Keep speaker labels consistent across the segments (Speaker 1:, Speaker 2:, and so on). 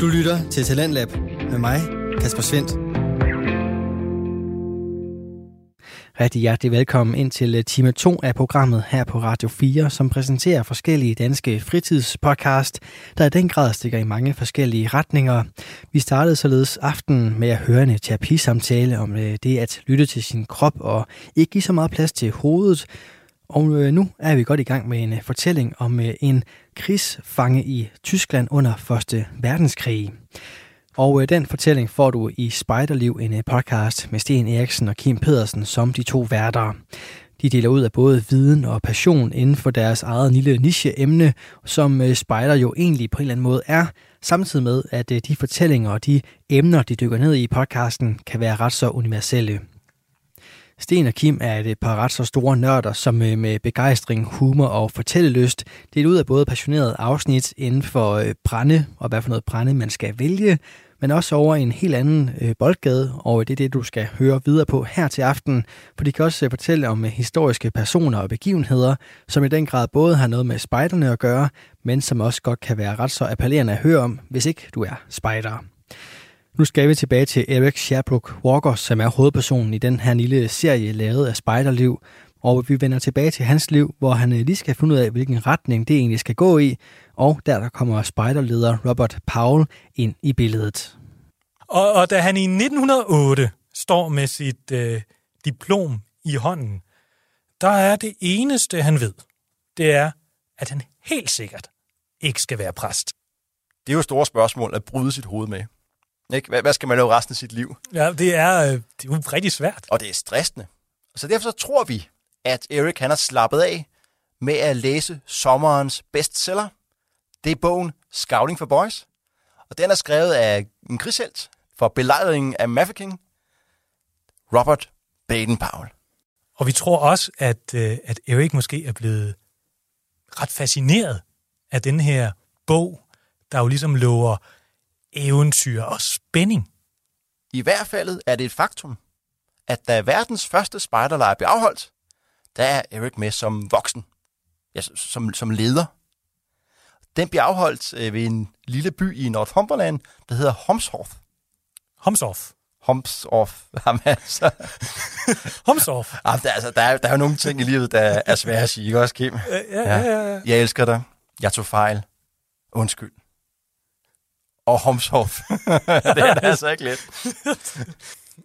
Speaker 1: Du lytter til Talentlab med mig, Kasper Svendt. Rigtig hjertelig velkommen ind til øh, time 2 af programmet her på Radio 4, som præsenterer forskellige danske fritidspodcast, der i den grad stikker i mange forskellige retninger. Vi startede således aftenen med at høre en terapisamtale om øh, det at lytte til sin krop og ikke give så meget plads til hovedet. Og øh, nu er vi godt i gang med en fortælling om en krigsfange i Tyskland under 1. verdenskrig. Og øh, den fortælling får du i Spejderliv, en øh, podcast med Sten Eriksen og Kim Pedersen som de to værter. De deler ud af både viden og passion inden for deres eget lille niche-emne, som øh, Spejder jo egentlig på en eller anden måde er, samtidig med, at de fortællinger og de emner, de dykker ned i i podcasten, kan være ret så universelle. Sten og Kim er et par ret så store nørder, som øh, med begejstring, humor og fortællelyst deler ud af både passionerede afsnit inden for øh, brænde, og hvad for noget brænde man skal vælge, men også over en helt anden øh, boldgade, og det er det, du skal høre videre på her til aften, for de kan også fortælle om historiske personer og begivenheder, som i den grad både har noget med spejderne at gøre, men som også godt kan være ret så appellerende at høre om, hvis ikke du er spejder. Nu skal vi tilbage til Eric Sherbrooke Walker, som er hovedpersonen i den her lille serie lavet af Spejderliv. Og vi vender tilbage til hans liv, hvor han øh, lige skal finde ud af, hvilken retning det egentlig skal gå i. Og der, der kommer spejderleder Robert Powell ind i billedet.
Speaker 2: Og, og da han i 1908 står med sit øh, diplom i hånden, der er det eneste, han ved, det er, at han helt sikkert ikke skal være præst.
Speaker 3: Det er jo store spørgsmål at bryde sit hoved med. Ikke? Hvad, hvad skal man lave resten af sit liv?
Speaker 2: Ja, det er, øh, det er jo rigtig svært.
Speaker 3: Og det er stressende. Så derfor så tror vi, at Erik han har slappet af med at læse sommerens bestseller. Det er bogen Scouting for Boys. Og den er skrevet af en krigshelt for belejringen af Mafeking, Robert Baden-Powell.
Speaker 2: Og vi tror også, at, øh, at Erik måske er blevet ret fascineret af den her bog, der jo ligesom lover eventyr og spænding.
Speaker 3: I hvert fald er det et faktum, at da verdens første spejderlejr blev afholdt, der er Erik med som voksen, ja, som, som leder. Den bliver afholdt øh, ved en lille by i Northumberland, der hedder Homshoff.
Speaker 2: Homshoff?
Speaker 3: Homshoff. Jamen altså. Jamen, der, altså, der, er, der er jo nogle ting i livet, der er svære at sige, ikke også, Kim?
Speaker 2: Ja, ja, ja, ja.
Speaker 3: Jeg elsker dig. Jeg tog fejl. Undskyld og Homshoff. det er altså ikke let.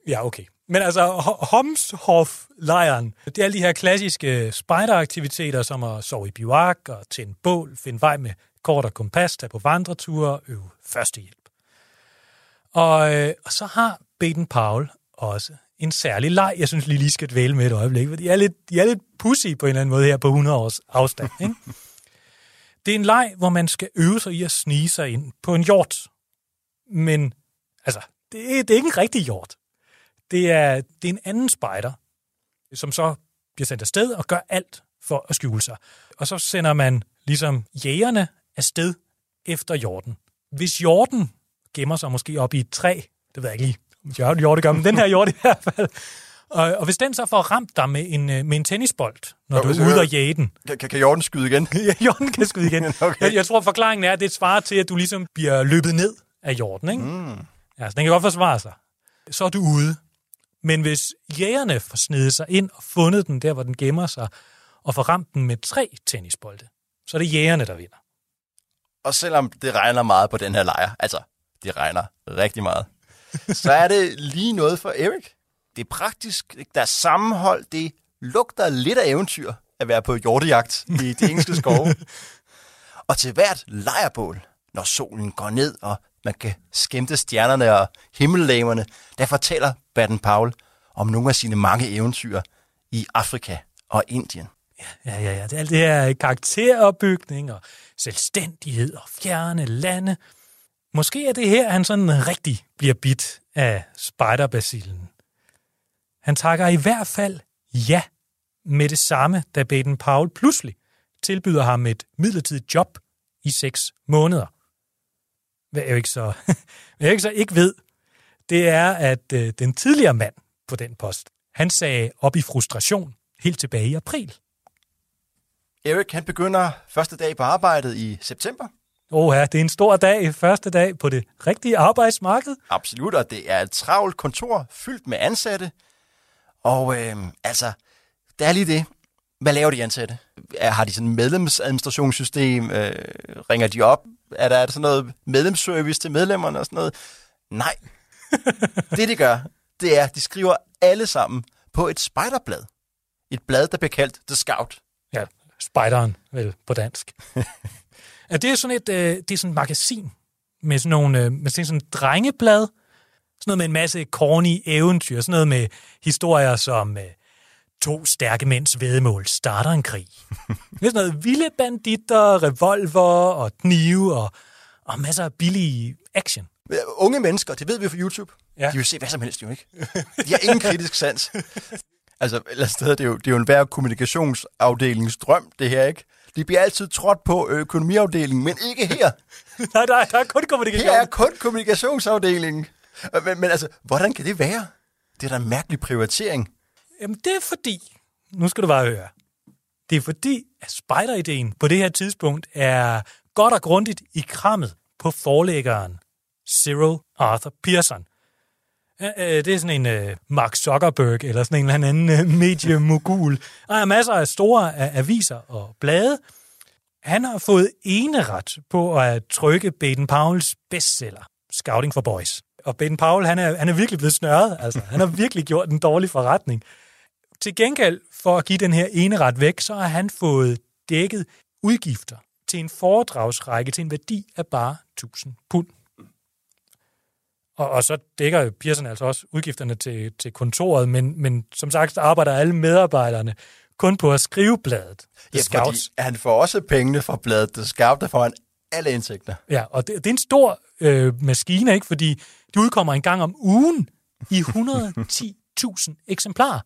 Speaker 2: ja, okay. Men altså, Homshoff-lejren, det er alle de her klassiske spejderaktiviteter, som at sove i bivak og tænde bål, finde vej med kort og kompas, tage på vandreture øve førstehjælp. Og, øh, og så har Baden Powell også en særlig leg, jeg synes lige lige skal dvæle med et øjeblik, for de er lidt, de er lidt pussy på en eller anden måde her på 100 års afstand. Ikke? Det er en leg, hvor man skal øve sig i at snige sig ind på en hjort. Men altså, det er, det er ikke en rigtig hjort. Det er, det er en anden spejder, som så bliver sendt afsted og gør alt for at skjule sig. Og så sender man ligesom jægerne afsted efter hjorten. Hvis hjorten gemmer sig måske op i et træ, det ved jeg ikke lige, om hjorte gør, men den her hjort i hvert fald, og, og hvis den så får ramt dig med en, øh, med en tennisbold, når jo, du er ude og jage den.
Speaker 3: Kan, kan, kan Jorden skyde igen?
Speaker 2: ja, Jorden kan skyde igen. okay. jeg, jeg tror, forklaringen er, at det svarer til, at du ligesom bliver løbet ned af Jorden. Ikke? Mm. Ja, så den kan godt forsvare sig. Så er du ude. Men hvis jægerne får snedet sig ind og fundet den der, hvor den gemmer sig, og får ramt den med tre tennisbolde, så er det jægerne, der vinder.
Speaker 3: Og selvom det regner meget på den her lejr, altså, det regner rigtig meget, så er det lige noget for Erik det er praktisk, der er sammenhold, det lugter lidt af eventyr at være på hjortejagt i de engelske skove. og til hvert lejrbål, når solen går ned, og man kan skæmte stjernerne og himmellæmerne, der fortæller Baden Powell om nogle af sine mange eventyr i Afrika og Indien.
Speaker 2: Ja, ja, ja. Det er alt det her karakteropbygning og selvstændighed og fjerne lande. Måske er det her, han sådan rigtig bliver bit af spiderbasillen. Han takker i hvert fald ja med det samme, da Baden Powell pludselig tilbyder ham et midlertidigt job i seks måneder. Hvad jeg ikke så, hvad jeg ikke så ikke ved, det er, at øh, den tidligere mand på den post, han sagde op i frustration helt tilbage i april.
Speaker 3: Erik, han begynder første dag på arbejdet i september.
Speaker 2: Åh ja, det er en stor dag, første dag på det rigtige arbejdsmarked.
Speaker 3: Absolut, og det er et travlt kontor fyldt med ansatte. Og øh, altså, det er lige det. Hvad laver de ansatte? Har de sådan et medlemsadministrationssystem? Øh, ringer de op? Er der, er der sådan noget medlemsservice til medlemmerne og sådan noget? Nej. det de gør, det er, at de skriver alle sammen på et spejderblad. Et blad, der bliver kaldt The Scout.
Speaker 2: Ja, spejderen, vel, på dansk. ja, det er sådan et, øh, det er sådan et magasin med sådan nogle, øh, med sådan et drengeblad, sådan noget med en masse corny eventyr, sådan noget med historier som øh, to stærke mænds vedmål starter en krig. det er sådan noget vilde banditter, revolver og knive og, og masser af billig action.
Speaker 3: Øh, Unge mennesker, det ved vi fra YouTube,
Speaker 2: Ja.
Speaker 3: de vil se hvad som helst jo ikke. De har ingen kritisk sans. Altså, et eller andet sted, det er jo, det er jo en hver kommunikationsafdelings drøm, det her, ikke? De bliver altid trådt på økonomiafdelingen, men ikke her.
Speaker 2: nej, nej, der er kun kommunikation.
Speaker 3: Her er kun kommunikationsafdelingen. Øh, men, men altså, hvordan kan det være? Det er da en mærkelig prioritering.
Speaker 2: Jamen, det er fordi, nu skal du bare høre, det er fordi, at spejderideen på det her tidspunkt er godt og grundigt i krammet på forlæggeren Cyril Arthur Pearson. Øh, det er sådan en uh, Mark Zuckerberg eller sådan en eller anden uh, mediemogul. Der er masser af store uh, aviser og blade. Han har fået eneret på at trykke Baden Powells bestseller, Scouting for Boys. Og Baden Powell, han er, han er virkelig blevet snørret. Altså, han har virkelig gjort en dårlig forretning. Til gengæld for at give den her eneret væk, så har han fået dækket udgifter til en foredragsrække til en værdi af bare 1000 pund. Og, og så dækker Pearson altså også udgifterne til, til kontoret, men, men som sagt, arbejder alle medarbejderne kun på at skrive bladet. The
Speaker 3: Ja,
Speaker 2: Scouts.
Speaker 3: han får også pengene fra bladet The Scout, der får han alle indtægter.
Speaker 2: Ja, og det, det er en stor øh, maskine, ikke? Fordi de udkommer en gang om ugen i 110.000 eksemplarer.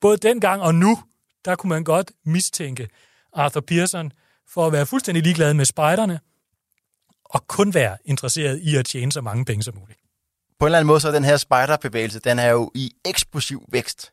Speaker 2: Både dengang og nu, der kunne man godt mistænke Arthur Pearson for at være fuldstændig ligeglad med spejderne, og kun være interesseret i at tjene så mange penge som muligt.
Speaker 3: På en eller anden måde, så er den her spejderbevægelse, den er jo i eksplosiv vækst.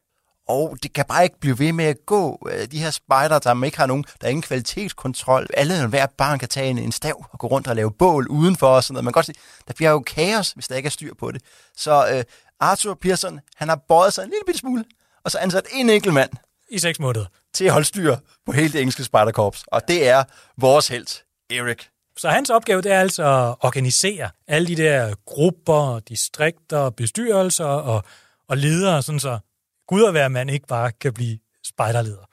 Speaker 3: Og det kan bare ikke blive ved med at gå. Øh, De her spejder, der ikke har nogen, der er ingen kvalitetskontrol. Alle og hver barn kan tage en, en stav og gå rundt og lave bål udenfor og sådan noget. Man kan godt se, der bliver jo kaos, hvis der ikke er styr på det. Så øh, Arthur Pearson, han har bøjet sig en lille bitte smule, og så ansat en enkelt mand
Speaker 2: I seks måneder.
Speaker 3: til at holde styr på hele det engelske spejderkorps. Og det er vores held, Erik.
Speaker 2: Så hans opgave, det er altså at organisere alle de der grupper, distrikter, bestyrelser og, og ledere, sådan så Gud og hver mand ikke bare kan blive spejderleder.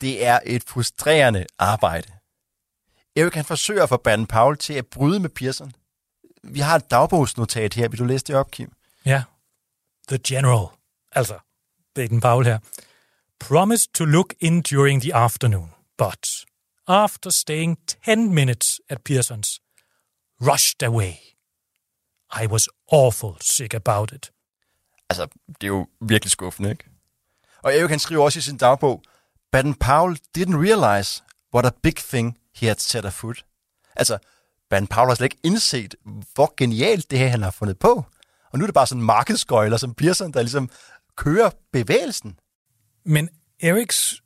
Speaker 3: Det er et frustrerende arbejde. Erik han forsøger at få Baden Powell til at bryde med Pearson. Vi har et dagbogsnotat her. Vil du læse det op, Kim?
Speaker 2: Ja. The General, altså Baden Powell her, promised to look in during the afternoon, but after staying 10 minutes at Pearson's, rushed away. I was awful sick about it.
Speaker 3: Altså, det er jo virkelig skuffende, ikke? Og Erik han skriver også i sin dagbog, Baden Powell didn't realize what a big thing he had set afoot. Altså, Baden Powell har slet ikke indset, hvor genialt det her, han har fundet på. Og nu er det bare sådan en markedsgøjler som Pearson, der ligesom kører bevægelsen.
Speaker 2: Men Eriks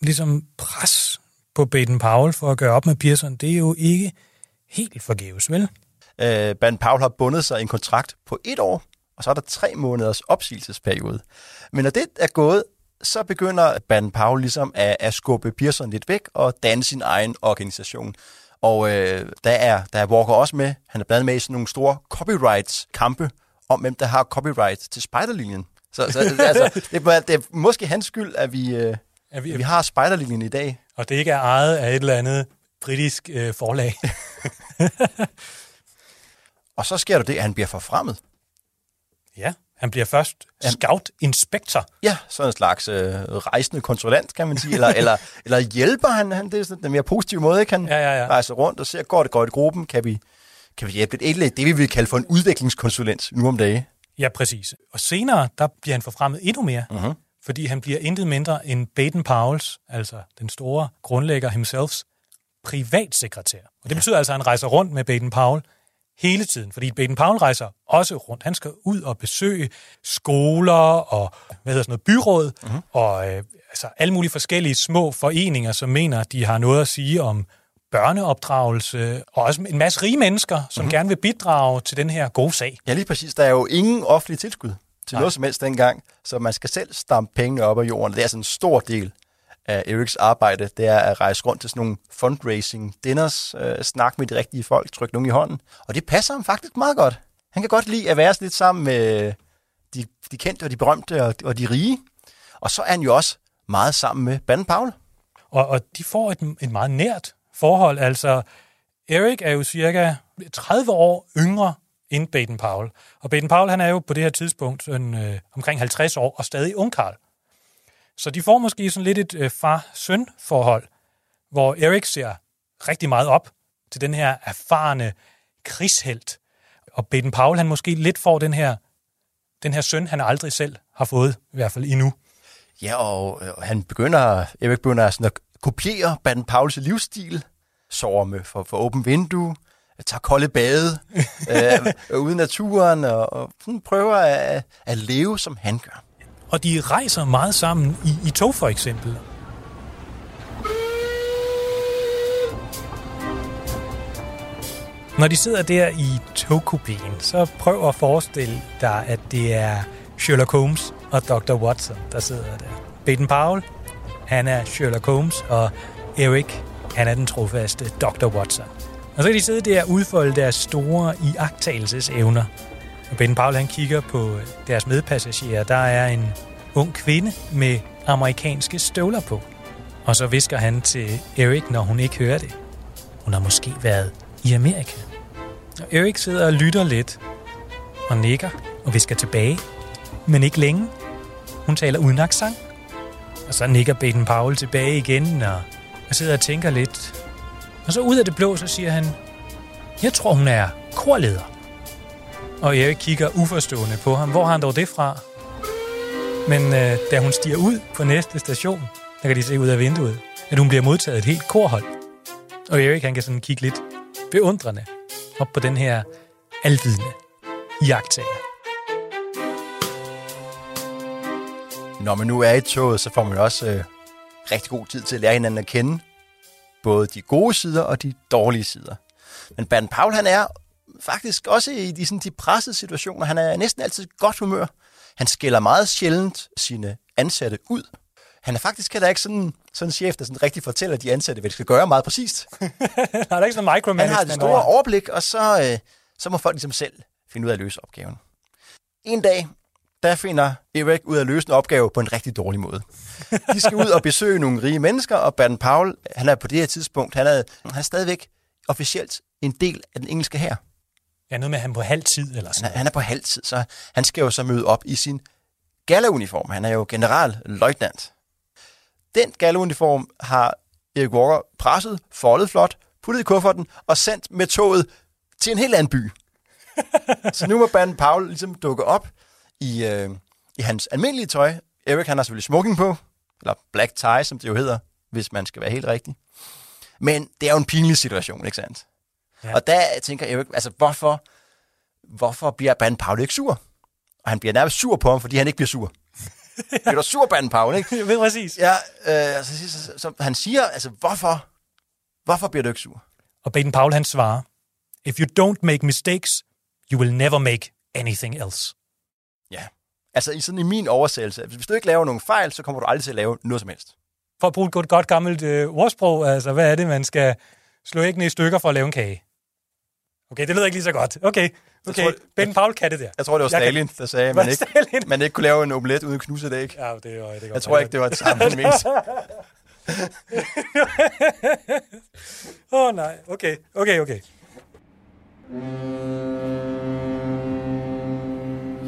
Speaker 2: ligesom pres på Baden Powell for at gøre op med Pearson, det er jo ikke helt forgæves, vel?
Speaker 3: Øh, Baden Powell har bundet sig en kontrakt på et år, og så er der tre måneders opsigelsesperiode. Men når det er gået, så begynder Baden Powell ligesom at, at skubbe Pearson lidt væk og danne sin egen organisation. Og øh, der, er, der er Walker også med. Han er blandt med i sådan nogle store copyrights-kampe om, hvem der har copyright til spejderlinjen. Så, så altså, det, er, det er måske hans skyld, at vi, øh,
Speaker 2: Er vi,
Speaker 3: vi har spejderlinjen i dag.
Speaker 2: og det ikke er ejet af et eller andet britisk øh, forlag.
Speaker 3: Og så sker der det, at han bliver forfremmet.
Speaker 2: Ja, han bliver først scout-inspektor.
Speaker 3: Ja, sådan en slags øh, rejsende kontrollant, kan man sige. Eller, eller, eller hjælper han, han. Det er sådan den mere positive måde, ikke? Han
Speaker 2: Ja, ja, ja.
Speaker 3: rejser rundt og ser, går det godt i gruppen, kan vi, kan vi hjælpe lidt. Et, det vi vil kalde for en udviklingskonsulent nu om dagen.
Speaker 2: Ja, præcis. Og senere, der bliver han forfremmet endnu mere,
Speaker 3: Mhm.
Speaker 2: fordi han bliver intet mindre end Baden Powells, altså den store grundlægger himselfs, privatsekretær. Og det betyder altså, at han rejser rundt med Baden Powell hele tiden, fordi Baden Powell rejser også rundt. Han skal ud og besøge skoler og hvad hedder sådan noget, byråd og øh, altså alle mulige forskellige små foreninger, som mener, de har noget at sige om børneopdragelse, og også en masse rige mennesker, som mm-hmm. gerne vil bidrage til den her gode sag.
Speaker 3: Ja, lige præcis. Der er jo ingen offentlig tilskud til Nej. noget som helst dengang, så man skal selv stampe pengene op af jorden. Det er sådan en stor del af Eriks arbejde, det er at rejse rundt til sådan nogle fundraising dinners, øh, snakke med de rigtige folk, trykke nogen i hånden. Og det passer ham faktisk meget godt. Han kan godt lide at være lidt sammen med de, de kendte og de berømte og, og de rige. Og så er han jo også meget sammen med Banden Paul.
Speaker 2: Og, og de får et, et meget nært forhold. Altså, Erik er jo cirka 30 år yngre end Baden Powell. Og Baden Powell, han er jo på det her tidspunkt en, øh, omkring 50 år og stadig ungkarl. Så de får måske sådan lidt et øh, far-søn-forhold, hvor Erik ser rigtig meget op til den her erfarne krigshelt. Og Baden Powell, han måske lidt får den her, den her søn, han aldrig selv har fået, i hvert fald endnu.
Speaker 3: Ja, og øh, han begynder, Erik begynder sådan at kopiere Baden Powells livsstil, sover med for, for åbent vindue, tager kolde bade øh, ude i naturen, og, og sådan prøver at, at leve, som han gør.
Speaker 2: Og de rejser meget sammen i, i tog for eksempel. Når de sidder der i togkupéen, så prøv at forestille dig, at det er Sherlock Holmes og Dr. Watson, der sidder der. Baden Powell, han er Sherlock Holmes, og Eric, han er den trofaste Dr. Watson. Og så kan de sidde der og udfolde deres store iagtagelsesevner. Og Ben Paul han kigger på deres medpassagerer. Der er en ung kvinde med amerikanske støvler på. Og så visker han til Erik, når hun ikke hører det. Hun har måske været i Amerika. Og Erik sidder og lytter lidt og nikker og visker tilbage. Men ikke længe. Hun taler uden accent. Og så nikker Baden Paul tilbage igen og, og sidder og tænker lidt. Og så ud af det blå, så siger han, jeg tror, hun er korleder. Og Erik kigger uforstående på ham. Hvor har han dog det fra? Men øh, da hun stiger ud på næste station, der kan de se ud af vinduet, at hun bliver modtaget et helt korhold. Og Erik han kan sådan kigge lidt beundrende op på den her alvidende jagttager.
Speaker 3: Når man nu er i toget, så får man også øh, rigtig god tid til at lære hinanden at kende. Både de gode sider og de dårlige sider. Men Bernd Paul, han er faktisk også i de, sådan, de pressede situationer. Han er næsten altid godt humør. Han skælder meget sjældent sine ansatte ud. Han er faktisk heller ikke sådan, sådan en chef, der sådan rigtig fortæller de ansatte, hvad de skal gøre meget præcist.
Speaker 2: han er ikke sådan micromanagement.
Speaker 3: Han har det store overblik, og så, øh, så må folk ligesom selv finde ud af at løse opgaven. En dag, der finder Erik ud af at løse en opgave på en rigtig dårlig måde. De skal ud og besøge nogle rige mennesker, og Baden Powell, han er på det her tidspunkt, han er, han er stadigvæk officielt en del af den engelske her.
Speaker 2: Ja, noget med, at han er på halv tid eller sådan
Speaker 3: han, han er på halv tid, så han skal jo så møde op i sin galauniform. Han er jo generalløjtnant. Den galauniform har Erik Walker presset, foldet flot, puttet i kufferten og sendt med toget til en helt anden by. så nu må Baden Powell ligesom dukke op i, øh, i hans almindelige tøj. Erik han har selvfølgelig smoking på, eller black tie, som det jo hedder, hvis man skal være helt rigtig. Men det er jo en pinlig situation, ikke sandt? Ja. Og der tænker Erik, altså hvorfor, hvorfor bliver Baden Paul ikke sur? Og han bliver nærmest sur på ham, fordi han ikke bliver sur. bliver du sur, Baden Paul, ikke?
Speaker 2: Jeg ved præcis.
Speaker 3: Ja, øh, så, så, så, så, han siger, altså hvorfor, hvorfor bliver du ikke sur?
Speaker 2: Og Baden Paul han svarer, If you don't make mistakes, you will never make anything else.
Speaker 3: Ja, altså i sådan i min oversættelse, hvis du ikke laver nogen fejl, så kommer du aldrig til at lave noget som helst.
Speaker 2: For at bruge et godt, godt gammelt øh, ordsprog, altså hvad er det, man skal slå æggene i stykker for at lave en kage? Okay, det lyder ikke lige så godt. Okay, okay. Tror, ben Paul kan det der.
Speaker 3: Jeg tror, det var Stalin, kan... der sagde, at man ikke, man ikke kunne lave en omelet uden at knuse et æg.
Speaker 2: Ja, det var,
Speaker 3: det Jeg tror ikke, det var det samme, han mente.
Speaker 2: Åh oh, nej, okay, okay, okay.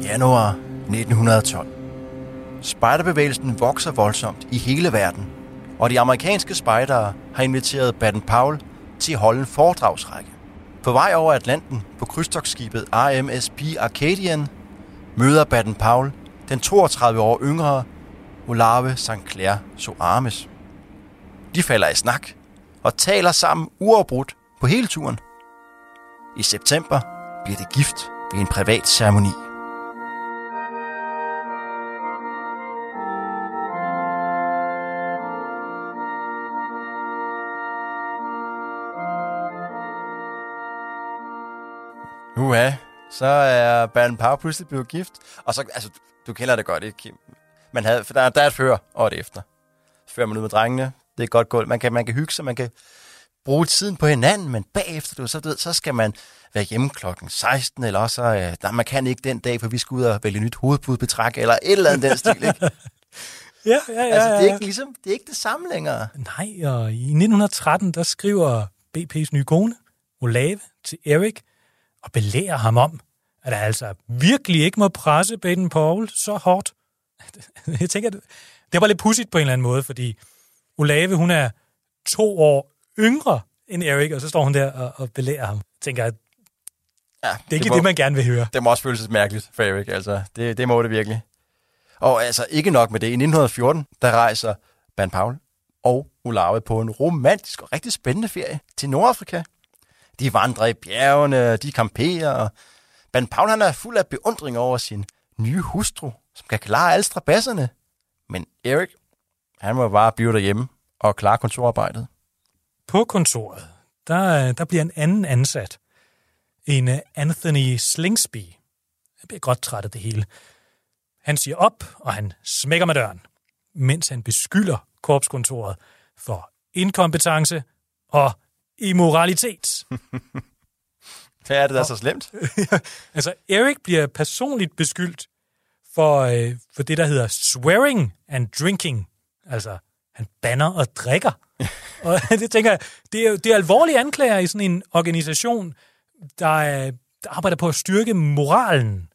Speaker 3: Januar 1912. Spejderbevægelsen vokser voldsomt i hele verden, og de amerikanske spejdere har inviteret Baden Powell til at holde en foredragsrække. På vej over Atlanten på krydstogsskibet RMSP Arcadian møder Baden Powell den 32 år yngre Olave St. Clair Soames. De falder i snak og taler sammen uafbrudt på hele turen. I september bliver det gift ved en privat ceremoni. Uha, så er Baden Powell pludselig blevet gift. Og så, altså, du kender det godt, ikke, Kim? Man havde, for der, der er et før og et efter. Før man ud med drengene, det er godt gulv. Man kan, man kan hygge sig, man kan bruge tiden på hinanden, men bagefter, du, så, du ved, så skal man være hjemme klokken 16, eller også, øh, der, man kan ikke den dag, for vi skal ud og vælge nyt hovedbudbetræk, eller et eller andet den stil, ikke?
Speaker 2: Ja, ja, ja.
Speaker 3: Altså, det er ikke ligesom, det er ikke det samme længere.
Speaker 2: Nej, og i 1913, der skriver BP's nye kone, Olave, til Erik og belærer ham om, at han altså virkelig ikke må presse Baden Powell så hårdt. Jeg tænker, det- det var lidt pudsigt på en eller anden måde, fordi Olave, hun er to år yngre end Erik, og så står hun der og, og belærer ham. Jeg tænker, at
Speaker 3: Ja,
Speaker 2: det er ikke
Speaker 3: må,
Speaker 2: det, man gerne vil høre.
Speaker 3: det må også føles mærkeligt for Erik, altså. Det, det må det virkelig. Og altså, ikke nok med det. I 1914, der rejser Ban Paul og Olave på en romantisk og rigtig spændende ferie til Nordafrika. De vandrer i bjergene, de kamperer, og Paul han er fuld af beundring over sin nye hustru, som kan klare alle strabasserne. Men Erik, han må bare blive derhjemme og klare kontorarbejdet.
Speaker 2: På kontoret, der, der bliver en anden ansat. En uh, Anthony Slingsby. Han bliver godt træt af det hele. Han siger op, og han smækker med døren, mens han beskylder korpskontoret for inkompetence og immoralitet.
Speaker 3: Hvad er det, der er så slemt?
Speaker 2: altså, Erik bliver personligt beskyldt for, øh, for det, der hedder swearing and drinking. Altså, han banner og drikker. og det tænker jeg, det er, det er alvorlige anklager i sådan en organisation, der, er, der arbejder på at styrke moralen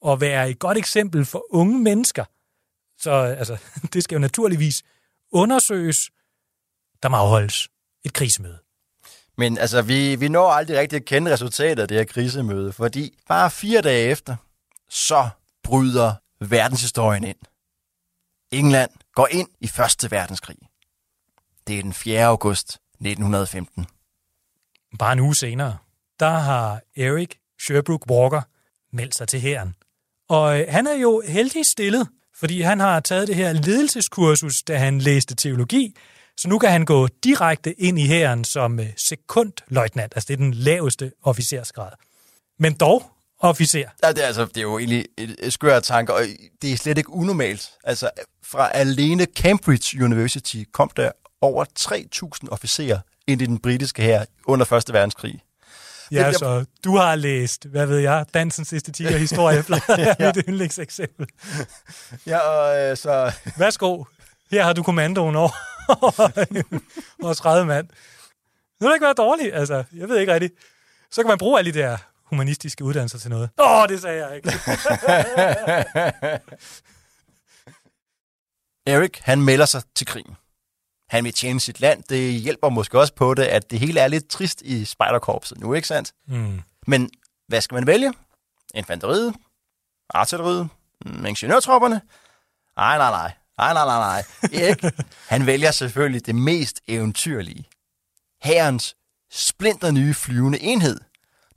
Speaker 2: og være et godt eksempel for unge mennesker. Så altså, det skal jo naturligvis undersøges. Der må afholdes et krisemøde.
Speaker 3: Men altså, vi, vi når aldrig rigtig at kende resultatet af det her krisemøde, fordi bare fire dage efter, så bryder verdenshistorien ind. England går ind i Første Verdenskrig. Det er den 4. august 1915.
Speaker 2: Bare en uge senere, der har Eric Sherbrooke Walker meldt sig til hæren. Og øh, han er jo heldig stillet, fordi han har taget det her ledelseskursus, da han læste teologi, så nu kan han gå direkte ind i hæren som øh, sekundløjtnant, altså det er den laveste officersgrad. Men dog officer.
Speaker 3: Ja, det, er, altså, det er jo egentlig et, et skørt tanke, og det er slet ikke unormalt. Altså, fra alene Cambridge University kom der over 3.000 officerer ind i den britiske her under Første Verdenskrig.
Speaker 2: Ja,
Speaker 3: jeg-
Speaker 2: så du har læst, hvad ved jeg, Dansens æstetik og historie, plejer ja. mit yndlingseksempel.
Speaker 3: Ja, og øh, så...
Speaker 2: Værsgo, her har du kommandoen over vores 30 mand. Det vil ikke være dårligt, altså. Jeg ved ikke rigtigt. Så kan man bruge alle de der humanistiske uddannelser til noget. Åh, oh, det sagde jeg ikke.
Speaker 3: Erik, han melder sig til krigen. Han vil tjene sit land. Det hjælper måske også på det, at det hele er lidt trist i spejderkorpset nu, ikke sandt?
Speaker 2: Mm.
Speaker 3: Men hvad skal man vælge? Infanteriet? Artilleriet? Ingeniørtropperne? Nej, nej, nej. Nej, nej, nej, nej. Erik, han vælger selvfølgelig det mest eventyrlige. Herrens splinter nye flyvende enhed.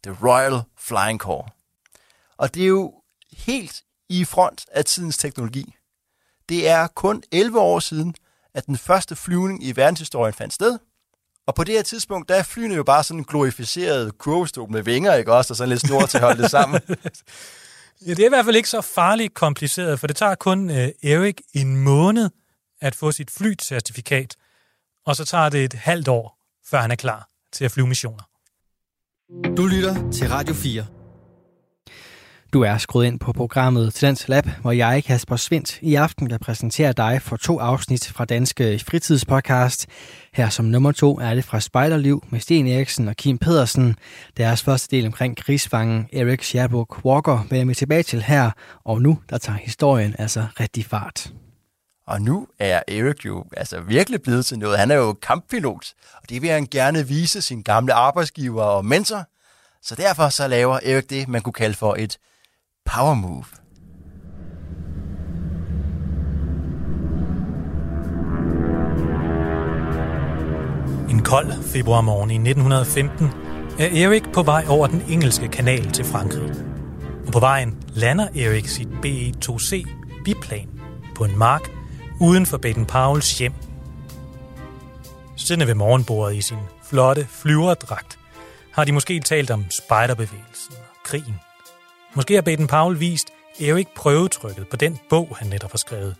Speaker 3: The Royal Flying Corps. Og det er jo helt i front af tidens teknologi. Det er kun 11 år siden, at den første flyvning i verdenshistorien fandt sted. Og på det her tidspunkt, der er flyene jo bare sådan en glorificeret kurvestol med vinger, ikke også? Og sådan lidt snor til at holde det sammen.
Speaker 2: Ja, det er i hvert fald ikke så farligt kompliceret, for det tager kun øh, Erik en måned at få sit flycertifikat, og så tager det et halvt år, før han er klar til at flyve missioner.
Speaker 1: Du lytter til Radio 4. Du er skruet ind på programmet Talents Lab, hvor jeg, Kasper Svindt, i aften kan præsentere dig for to afsnit fra Danske Fritidspodcast. Her som nummer to er det fra Spejderliv med Sten Eriksen og Kim Pedersen. Deres første del omkring krigsfangen Erik Sherbrooke Walker vender vi tilbage til her, og nu der tager historien altså rigtig fart.
Speaker 3: Og nu er Erik jo altså virkelig blevet til noget. Han er jo kamppilot, og det vil han gerne vise sin gamle arbejdsgiver og mentor. Så derfor så laver Erik det, man kunne kalde for et power move.
Speaker 2: En kold februarmorgen i 1915 er Erik på vej over den engelske kanal til Frankrig. Og på vejen lander Erik sit BE-2C biplan på en mark uden for Baden Pauls hjem. Siddende ved morgenbordet i sin flotte flyverdragt har de måske talt om spejderbevægelsen, krigen. Måske har Baden Powell vist Erik prøvetrykket på den bog, han netop har skrevet.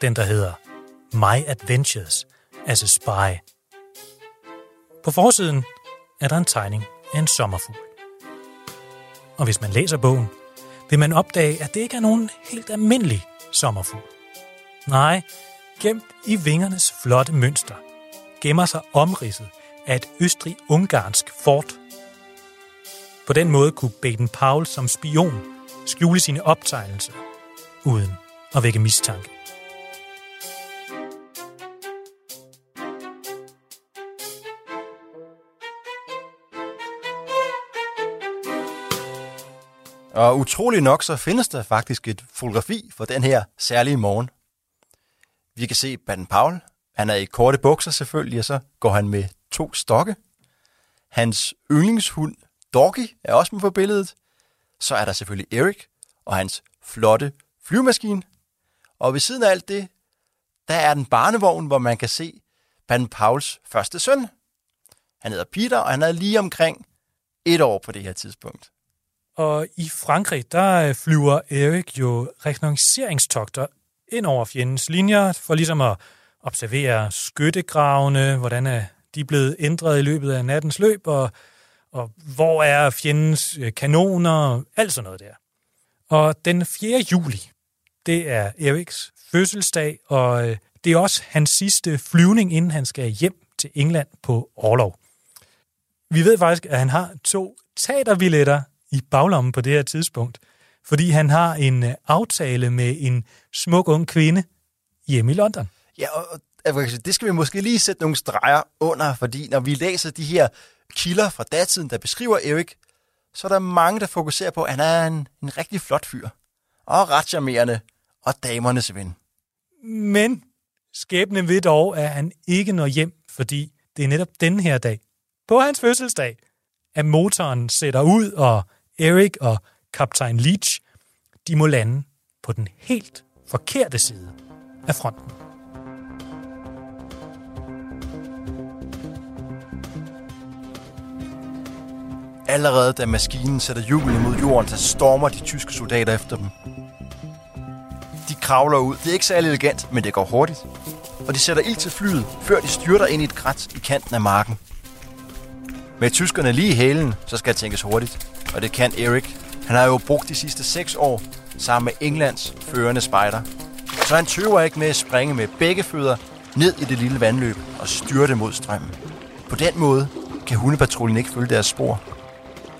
Speaker 2: Den, der hedder My Adventures as a Spy. På forsiden er der en tegning af en sommerfugl. Og hvis man læser bogen, vil man opdage, at det ikke er nogen helt almindelig sommerfugl. Nej, gemt i vingernes flotte mønster, gemmer sig omridset af et østrig-ungarsk fort. På den måde kunne Baden Powell som spion skjule sine optegnelser, uden at vække mistanke.
Speaker 3: Og utrolig nok, så findes der faktisk et fotografi for den her særlige morgen. Vi kan se Baden Powell. Han er i korte bukser selvfølgelig, og så går han med to stokke. Hans yndlingshund, Doggy, er også med på billedet. Så er der selvfølgelig Erik og hans flotte flyvemaskine. Og ved siden af alt det, der er den barnevogn, hvor man kan se Van Pauls første søn. Han hedder Peter, og han er lige omkring et år på det her tidspunkt.
Speaker 2: Og i Frankrig, der øh, flyver Erik jo rekognoseringstogter ind over fjendens linjer, for ligesom at observere skyttegravene, hvordan øh, er de blevet ændret i løbet af nattens løb, og, og hvor er fjendens øh, kanoner, alt sådan noget der. Og den 4. juli, det er Eriks fødselsdag, og øh, det er også hans sidste flyvning, inden han skal hjem til England på Orlov. Vi ved faktisk, at han har to teaterbilletter i baglommen på det her tidspunkt, fordi han har en øh, aftale med en smuk ung kvinde hjemme i London.
Speaker 3: Ja, og det skal vi måske lige sætte nogle streger under, fordi når vi læser de her kilder fra datiden, der beskriver Erik, så er der mange, der fokuserer på, at han er en, en rigtig flot fyr. Og ret charmerende, og damernes ven.
Speaker 2: Men skæbnen ved dog, at han ikke når hjem, fordi det er netop den her dag, på hans fødselsdag, at motoren sætter ud, og Erik og kaptajn Leach, de må lande på den helt forkerte side af fronten.
Speaker 3: Allerede da maskinen sætter hjulene mod jorden, så stormer de tyske soldater efter dem. De kravler ud. Det er ikke særlig elegant, men det går hurtigt. Og de sætter ild til flyet, før de styrter ind i et krat i kanten af marken. Med tyskerne lige i hælen, så skal det tænkes hurtigt. Og det kan Erik. Han har jo brugt de sidste seks år sammen med Englands førende spejder. Så han tøver ikke med at springe med begge fødder ned i det lille vandløb og styrte mod strømmen. På den måde kan hundepatruljen ikke følge deres spor.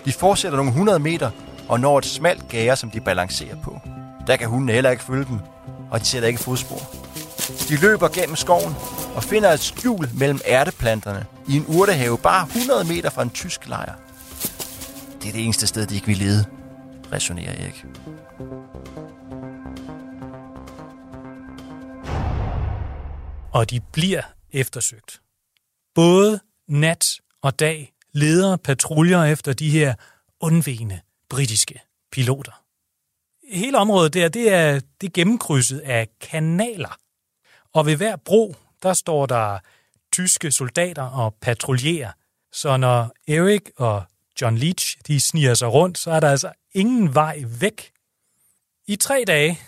Speaker 3: De fortsætter nogle 100 meter og når et smalt gære, som de balancerer på. Der kan hunden heller ikke følge dem, og de sætter ikke fodspor. De løber gennem skoven og finder et skjul mellem ærteplanterne i en urtehave bare 100 meter fra en tysk lejr. Det er det eneste sted, de ikke vil lede, resonerer Erik.
Speaker 2: Og de bliver eftersøgt. Både nat og dag leder patruljer efter de her undvigende britiske piloter. Hele området der, det er, det er gennemkrydset af kanaler. Og ved hver bro, der står der tyske soldater og patruljerer. Så når Erik og John Leach de sniger sig rundt, så er der altså ingen vej væk. I tre dage,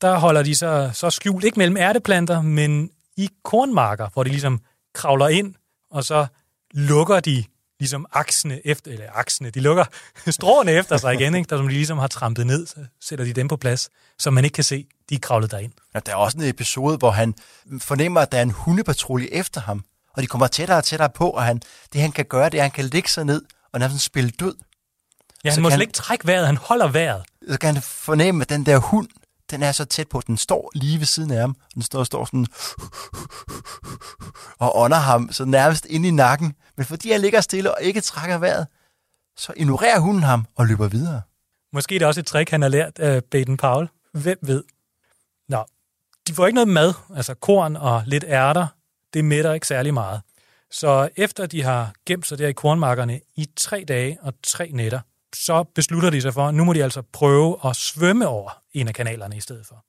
Speaker 2: der holder de sig så skjult, ikke mellem ærteplanter, men i kornmarker, hvor de ligesom kravler ind, og så lukker de ligesom aksene efter, eller aksene, de lukker stråene efter sig igen, ikke? der som de ligesom har trampet ned, så sætter de dem på plads, så man ikke kan se, de er kravlet derind.
Speaker 3: Ja, der er også en episode, hvor han fornemmer, at der er en hundepatrulje efter ham, og de kommer tættere og tættere på, og han, det han kan gøre, det er, at han kan ligge sig ned og nærmest spille død.
Speaker 2: Ja, han så må slet ikke trække vejret, han holder vejret.
Speaker 3: Så kan han fornemme, at den der hund, den er så tæt på, den står lige ved siden af ham. Den står og står sådan og ånder ham så nærmest ind i nakken. Men fordi han ligger stille og ikke trækker vejret, så ignorerer hunden ham og løber videre.
Speaker 2: Måske er det også et trick, han har lært af Baden Powell. Hvem ved? Nå, de får ikke noget mad, altså korn og lidt ærter. Det mætter ikke særlig meget. Så efter de har gemt sig der i kornmarkerne i tre dage og tre nætter, så beslutter de sig for, at nu må de altså prøve at svømme over en af kanalerne i stedet for.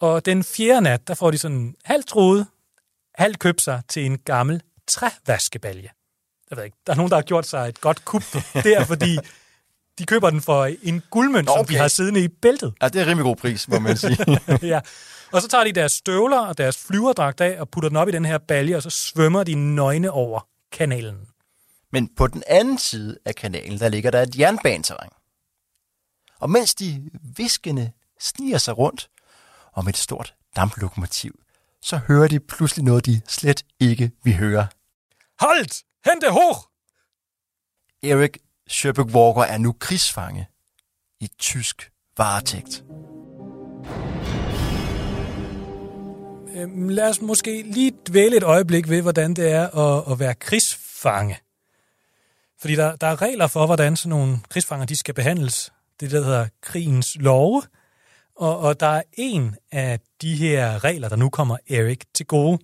Speaker 2: Og den fjerde nat, der får de sådan halvt troet, halvt købt sig til en gammel trævaskebalje. Jeg ved ikke, der er nogen, der har gjort sig et godt kup der, fordi de køber den for en guldmønt, okay. som de har siddende i bæltet.
Speaker 3: Ja, det er en rimelig god pris, må man sige.
Speaker 2: ja. Og så tager de deres støvler og deres flyverdragt af og putter den op i den her balje, og så svømmer de nøgne over kanalen.
Speaker 3: Men på den anden side af kanalen, der ligger der et jernbaneterræn. Og mens de viskende sniger sig rundt om et stort damplokomotiv, så hører de pludselig noget, de slet ikke vil høre.
Speaker 2: Halt! Hente hoch!
Speaker 3: Erik Sherbrooke Walker er nu krigsfange i tysk varetægt.
Speaker 2: Øhm, lad os måske lige dvæle et øjeblik ved, hvordan det er at, at være krigsfange. Fordi der, der er regler for, hvordan sådan nogle krigsfanger de skal behandles. Det der hedder krigens love. Og, og der er en af de her regler, der nu kommer Erik til gode.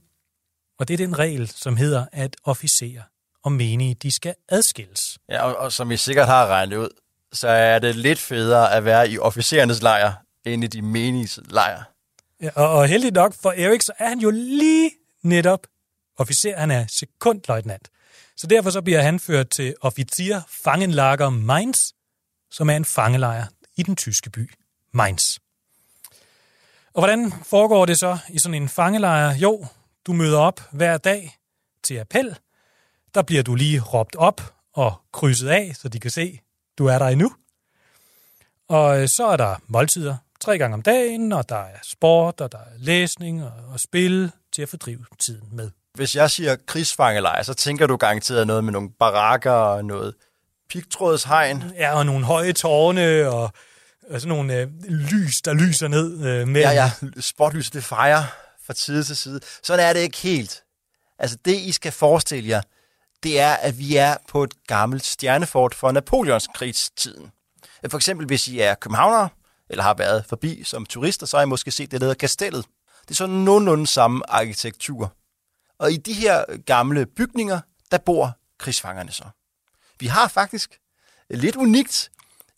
Speaker 2: Og det er den regel, som hedder, at officerer og menige, de skal adskilles.
Speaker 3: Ja, og, og som I sikkert har regnet ud, så er det lidt federe at være i officerernes lejr, end i de meniges lejr.
Speaker 2: Ja, og, og heldigt nok for Erik, så er han jo lige netop officer. Han er sekundløjtnant. Så derfor så bliver han ført til officier Fangenlager Mainz, som er en fangelejr i den tyske by Mainz. Og hvordan foregår det så i sådan en fangelejr? Jo, du møder op hver dag til appel. Der bliver du lige råbt op og krydset af, så de kan se, du er der endnu. Og øh, så er der måltider tre gange om dagen, og der er sport, og der er læsning og, og spil til at fordrive tiden med.
Speaker 3: Hvis jeg siger krigsfangelejr, så tænker du garanteret noget med nogle barakker og noget pigtrådshegn.
Speaker 2: Ja, og nogle høje tårne og, og sådan nogle øh, lys, der lyser ned øh, med.
Speaker 3: Ja, ja, spotlyset det fejrer fra side til side. Sådan er det ikke helt. Altså det, I skal forestille jer, det er, at vi er på et gammelt stjernefort for Napoleonskrigstiden. For eksempel, hvis I er københavnere, eller har været forbi som turister, så har I måske set det, der hedder Kastellet. Det er sådan nogenlunde samme arkitektur. Og i de her gamle bygninger, der bor krigsfangerne så. Vi har faktisk lidt unikt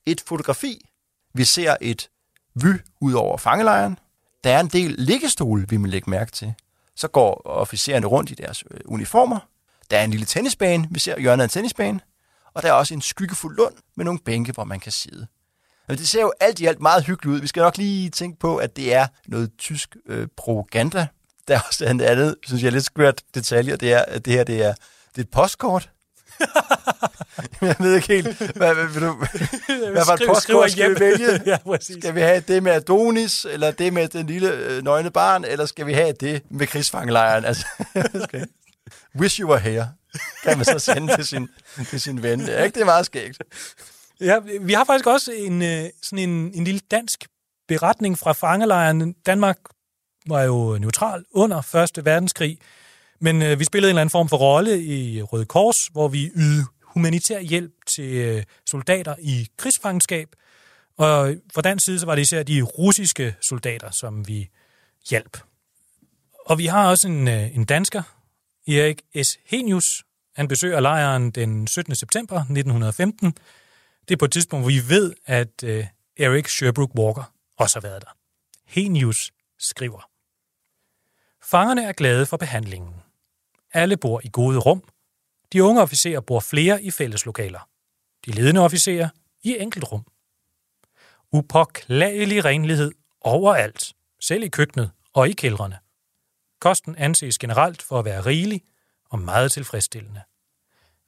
Speaker 3: et fotografi. Vi ser et vy ud over fangelejren. Der er en del liggestole, vi må lægge mærke til. Så går officererne rundt i deres øh, uniformer. Der er en lille tennisbane. Vi ser hjørnet af en tennisbane. Og der er også en skyggefuld lund med nogle bænke, hvor man kan sidde. Men det ser jo alt i alt meget hyggeligt ud. Vi skal nok lige tænke på, at det er noget tysk øh, propaganda. Der er også en andet, synes jeg, lidt skørt detalje, det er, at det her det er, det er et postkort. jeg ved ikke helt, hvad, hvad, vil du, hvad for et postkort skal vi vælge?
Speaker 2: ja, præcis.
Speaker 3: Skal vi have det med Adonis, eller det med den lille øh, nøgne barn, eller skal vi have det med krigsfangelejren? Altså, skal... Wish you were here, kan man så sende til sin, til sin ven. Det er ikke det er meget skægt.
Speaker 2: Ja, vi har faktisk også en, øh, sådan en, en lille dansk beretning fra fangelejren. Danmark var jo neutral under 1. verdenskrig, men øh, vi spillede en eller anden form for rolle i Røde Kors, hvor vi ydede humanitær hjælp til øh, soldater i krigsfangenskab. Og fra dansk side så var det især de russiske soldater, som vi hjalp. Og vi har også en, øh, en dansker, Erik S. Henius. Han besøger lejren den 17. september 1915. Det er på et tidspunkt, hvor vi ved, at øh, Eric Sherbrooke Walker også har været der. Henius skriver. Fangerne er glade for behandlingen. Alle bor i gode rum. De unge officerer bor flere i fælleslokaler. De ledende officerer i enkeltrum. Upåklagelig renlighed overalt, selv i køkkenet og i kældrene. Kosten anses generelt for at være rigelig og meget tilfredsstillende.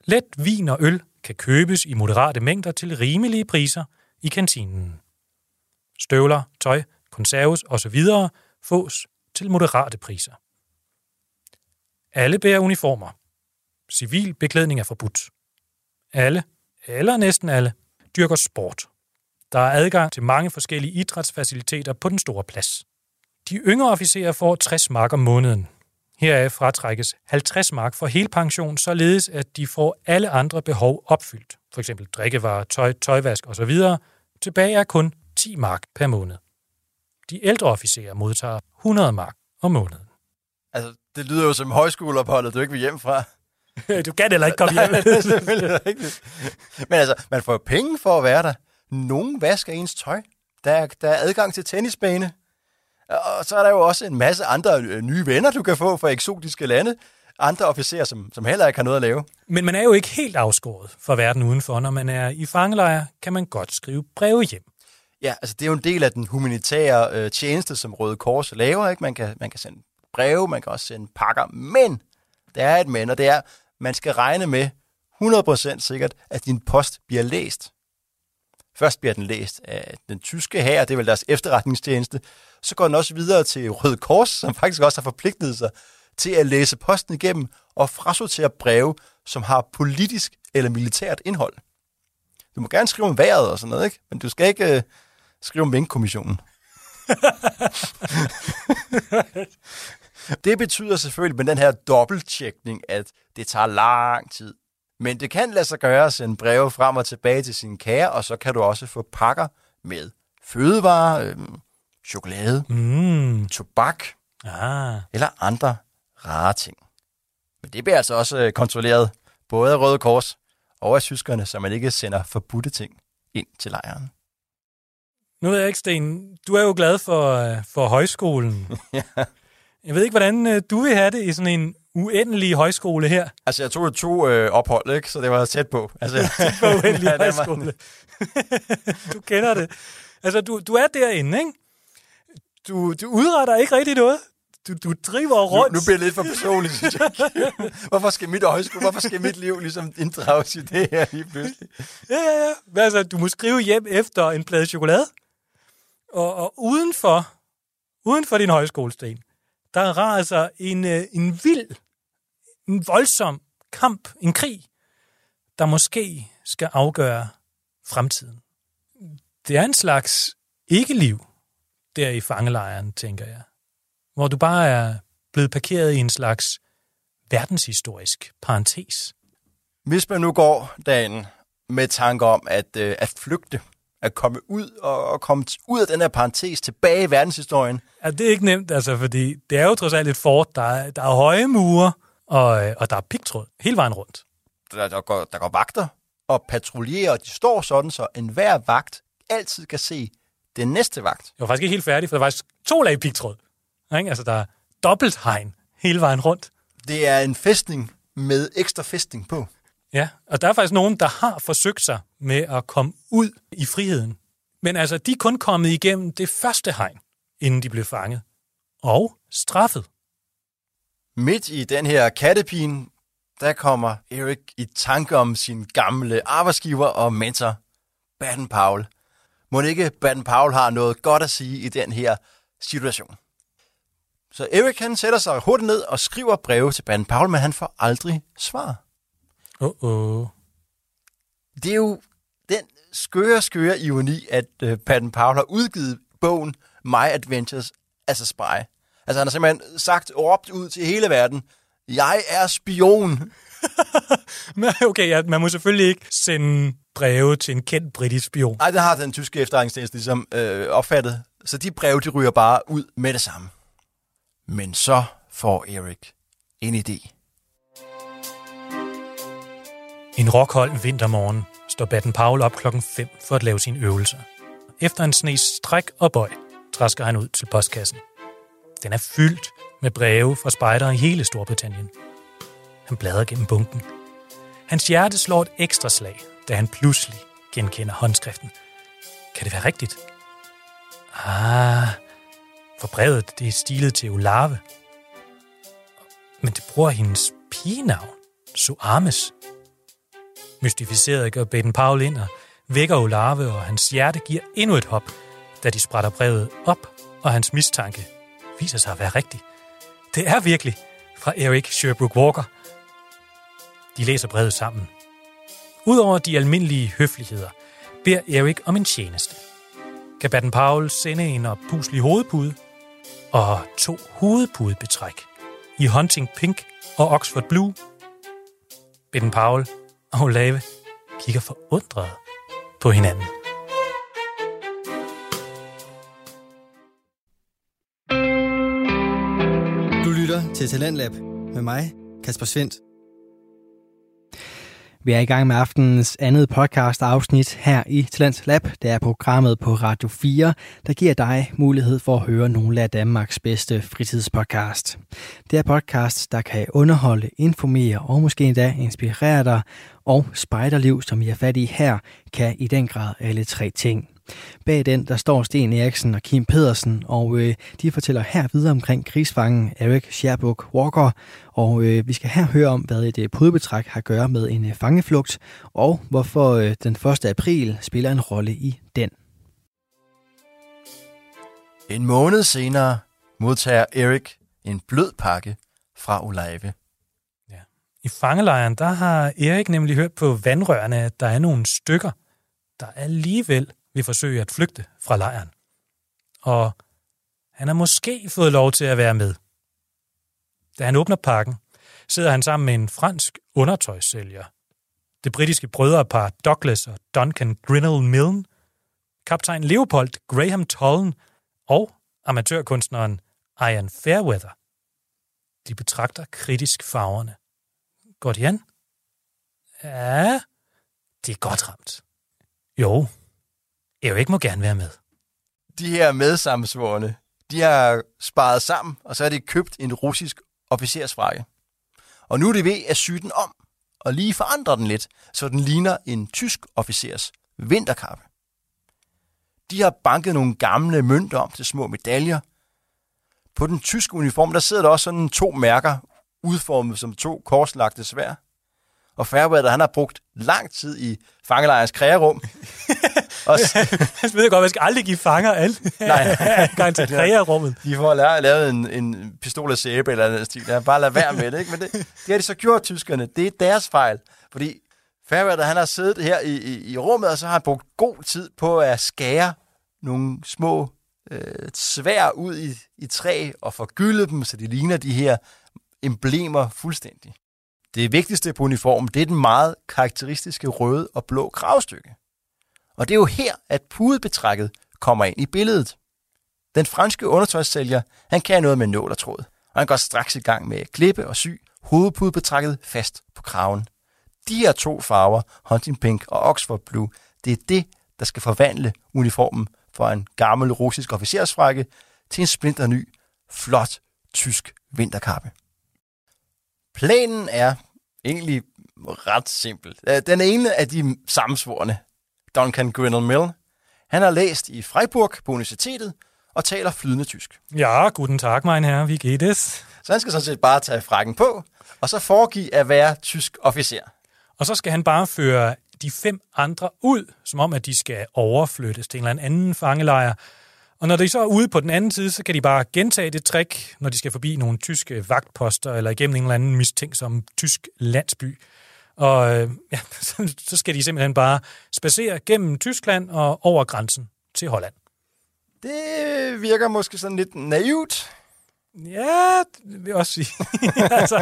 Speaker 2: Let vin og øl kan købes i moderate mængder til rimelige priser i kantinen. Støvler, tøj, konserves osv. fås til moderate priser. Alle bærer uniformer. Civil beklædning er forbudt. Alle, eller næsten alle, dyrker sport. Der er adgang til mange forskellige idrætsfaciliteter på den store plads. De yngre officerer får 60 mark om måneden. Heraf fratrækkes 50 mark for hele pension, således at de får alle andre behov opfyldt, f.eks. drikkevarer, tøj, tøjvask osv. Tilbage er kun 10 mark per måned. De ældre officerer modtager 100 mark om måneden.
Speaker 3: Altså, det lyder jo som højskoleopholdet, du ikke vil hjem fra.
Speaker 2: Du kan heller ikke komme hjem.
Speaker 3: Nej, det er selvfølgelig rigtigt. Men altså, man får penge for at være der. Nogen vasker ens tøj. Der er, der er adgang til tennisbane. Og så er der jo også en masse andre øh, nye venner, du kan få fra eksotiske lande. andre officerer, som, som heller ikke har noget at lave.
Speaker 2: Men man er jo ikke helt afskåret fra verden udenfor. Når man er i fangelejr, kan man godt skrive breve hjem.
Speaker 3: Ja, altså det er jo en del af den humanitære øh, tjeneste, som Røde Kors laver. Ikke? Man, kan, man kan sende breve, man kan også sende pakker, men der er et men, og det er, man skal regne med 100% sikkert, at din post bliver læst. Først bliver den læst af den tyske her, det er vel deres efterretningstjeneste. Så går den også videre til Røde Kors, som faktisk også har forpligtet sig til at læse posten igennem og frasortere breve, som har politisk eller militært indhold. Du må gerne skrive om vejret og sådan noget, ikke? men du skal ikke øh, skrive om Mink-kommissionen. det betyder selvfølgelig med den her dobbelttjekning, at det tager lang tid. Men det kan lade sig gøre at sende breve frem og tilbage til sine kære, og så kan du også få pakker med fødevarer, øh, chokolade,
Speaker 2: Mm.
Speaker 3: tobak
Speaker 2: Ah.
Speaker 3: eller andre rare ting. Men det bliver altså også øh, kontrolleret både af Røde Kors og af tyskerne, så man ikke sender forbudte ting ind til lejren.
Speaker 2: Nu ved jeg ikke, Sten, du er jo glad for, øh, for højskolen.
Speaker 3: Ja.
Speaker 2: Jeg ved ikke, hvordan øh, du vil have det i sådan en uendelig højskole her.
Speaker 3: Altså, jeg tog to øh, ophold, ikke? så det var tæt på. Altså,
Speaker 2: På uendelig
Speaker 3: Ja,
Speaker 2: højskole. du kender det. Altså, du, du er derinde, ikke? Du, du udretter ikke rigtig noget. Du, du driver
Speaker 3: Nu,
Speaker 2: rundt.
Speaker 3: nu bliver det lidt for personligt, synes jeg. Hvorfor skal mit højskole, hvorfor skal mit liv ligesom inddrages i det her lige pludselig?
Speaker 2: Ja, ja, ja. Altså, du må skrive hjem efter en plade chokolade. Og, og udenfor, uden for din højskolesten, der raser altså en, øh, en vild, en voldsom kamp, en krig, der måske skal afgøre fremtiden. Det er en slags ikke-liv der i fangelejren, tænker jeg. Hvor du bare er blevet parkeret i en slags verdenshistorisk parentes.
Speaker 3: Hvis man nu går dagen med tanke om at, øh, at flygte, at komme ud og, og komme ud af den her parentes tilbage i verdenshistorien,
Speaker 2: Ja, det er ikke nemt, altså, fordi det er jo trods alt et fort. Der er, der er høje mure, og, øh, og der er pigtråd hele vejen rundt.
Speaker 3: der, der, går, der går vagter og patruljerer, og de står sådan, så enhver vagt altid kan se den næste vagt.
Speaker 2: Jeg var faktisk ikke helt færdig, for der var faktisk to lag pigtråd. Ikke? Altså, der er dobbelt hegn hele vejen rundt.
Speaker 3: Det er en fæstning med ekstra fæstning på.
Speaker 2: Ja, og der er faktisk nogen, der har forsøgt sig med at komme ud i friheden. Men altså, de er kun kommet igennem det første hegn, inden de blev fanget. Og straffet.
Speaker 3: Midt i den her kattepine, der kommer Erik i tanke om sin gamle arbejdsgiver og mentor, Baden Paul. Må ikke Baden Paul har noget godt at sige i den her situation. Så Erik han sætter sig hurtigt ned og skriver breve til Baden Paul, men han får aldrig svar.
Speaker 2: Åh, oh, oh.
Speaker 3: Det er jo den skøre, skøre ironi, at uh, Baden Powell har udgivet bogen My Adventures as a Spy. Altså han har simpelthen sagt, råbt ud til hele verden, jeg er spion.
Speaker 2: Okay, ja, man må selvfølgelig ikke sende breve til en kendt britisk spion.
Speaker 3: Nej, det har den tyske efterretningstjeneste ligesom øh, opfattet. Så de breve, de ryger bare ud med det samme. Men så får Erik en idé.
Speaker 2: En rockhold vintermorgen står Baden-Paul op klokken 5 for at lave sine øvelser. Efter en snes stræk og bøj, træsker han ud til postkassen. Den er fyldt med breve fra spejdere i hele Storbritannien. Han bladrer gennem bunken. Hans hjerte slår et ekstra slag, da han pludselig genkender håndskriften. Kan det være rigtigt? Ah, for brevet det er stilet til Olave. Men det bruger hendes pigenavn, Suames. Mystificeret går Baden Powell ind og vækker Olave, og hans hjerte giver endnu et hop, da de sprætter brevet op, og hans mistanke viser sig at være rigtig. Det er virkelig fra Eric Sherbrooke Walker. De læser brevet sammen. Udover de almindelige høfligheder, beder Erik om en tjeneste. Kan Baden Powell sende en oppuslig hovedpude og to hovedpudebetræk i Hunting Pink og Oxford Blue. Baden Powell og Olave kigger forundret på hinanden.
Speaker 1: Du lytter til Talentlab med mig, Kasper Svendt. Vi er i gang med aftenens andet podcast afsnit her i Talents Lab. Det er programmet på Radio 4, der giver dig mulighed for at høre nogle af Danmarks bedste fritidspodcast. Det er podcast, der kan underholde, informere og måske endda inspirere dig. Og Spejderliv, som I har fat i her, kan i den grad alle tre ting. Bag den, der står Sten Eriksen og Kim Pedersen, og øh, de fortæller her videre omkring krigsfangen Erik Sherbuk Walker, og øh, vi skal her høre om, hvad et øh, pudebetræk har at gøre med en øh, fangeflugt, og hvorfor øh, den 1. april spiller en rolle i den.
Speaker 3: En måned senere modtager Erik en blød pakke fra Olave.
Speaker 2: Ja. I fangelejren, der har Erik nemlig hørt på vandrørene, at der er nogle stykker, der alligevel vil forsøge at flygte fra lejren. Og han har måske fået lov til at være med. Da han åbner pakken, sidder han sammen med en fransk undertøjssælger. Det britiske brødrepar Douglas og Duncan Grinnell Milne, kaptajn Leopold Graham Tollen og amatørkunstneren Ian Fairweather. De betragter kritisk farverne. Går de an? Ja, det er godt ramt. Jo, Erik må gerne være med.
Speaker 3: De her medsammensvorene, de har sparet sammen, og så har de købt en russisk officersfrakke. Og nu er det ved at sy den om, og lige forandre den lidt, så den ligner en tysk officers vinterkappe. De har banket nogle gamle mønter om til små medaljer. På den tyske uniform, der sidder der også sådan to mærker, udformet som to korslagte svær. Og Fairweather, han har brugt lang tid i fangelejrens krægerum.
Speaker 2: og han ved godt, man skal aldrig give fanger alt. Nej. Gang til krægerummet.
Speaker 3: De får lavet, lavet en, en pistol af sæbe eller noget stil. Bare lad være med det. Ikke? Men det, det har de så gjort, tyskerne. Det er deres fejl. Fordi Fairweather, han har siddet her i, i, i rummet, og så har han brugt god tid på at skære nogle små øh, svær ud i, i træ og forgylde dem, så de ligner de her emblemer fuldstændig. Det vigtigste på uniformen, det er den meget karakteristiske røde og blå kravstykke. Og det er jo her, at pudebetrækket kommer ind i billedet. Den franske undertøjssælger, han kan noget med nål og tråd, og han går straks i gang med at klippe og sy hovedpudebetrækket fast på kraven. De her to farver, Hunting Pink og Oxford Blue, det er det, der skal forvandle uniformen fra en gammel russisk officersfrakke til en splinterny, flot tysk vinterkappe. Planen er egentlig ret simpel. Øh, den ene af de sammensvorene, Duncan Grinnell Mill, han har læst i Freiburg på universitetet og taler flydende tysk.
Speaker 2: Ja, guten Tag, mein Herr, wie geht es?
Speaker 3: Så han skal sådan set bare tage frakken på, og så foregive at være tysk officer.
Speaker 2: Og så skal han bare føre de fem andre ud, som om at de skal overflyttes til en eller anden fangelejr, og når de så er ude på den anden side, så kan de bare gentage det trick, når de skal forbi nogle tyske vagtposter eller igennem en eller anden mistænksom tysk landsby. Og øh, ja, så skal de simpelthen bare spacere gennem Tyskland og over grænsen til Holland.
Speaker 3: Det virker måske sådan lidt naivt.
Speaker 2: Ja, det vil jeg også sige. altså,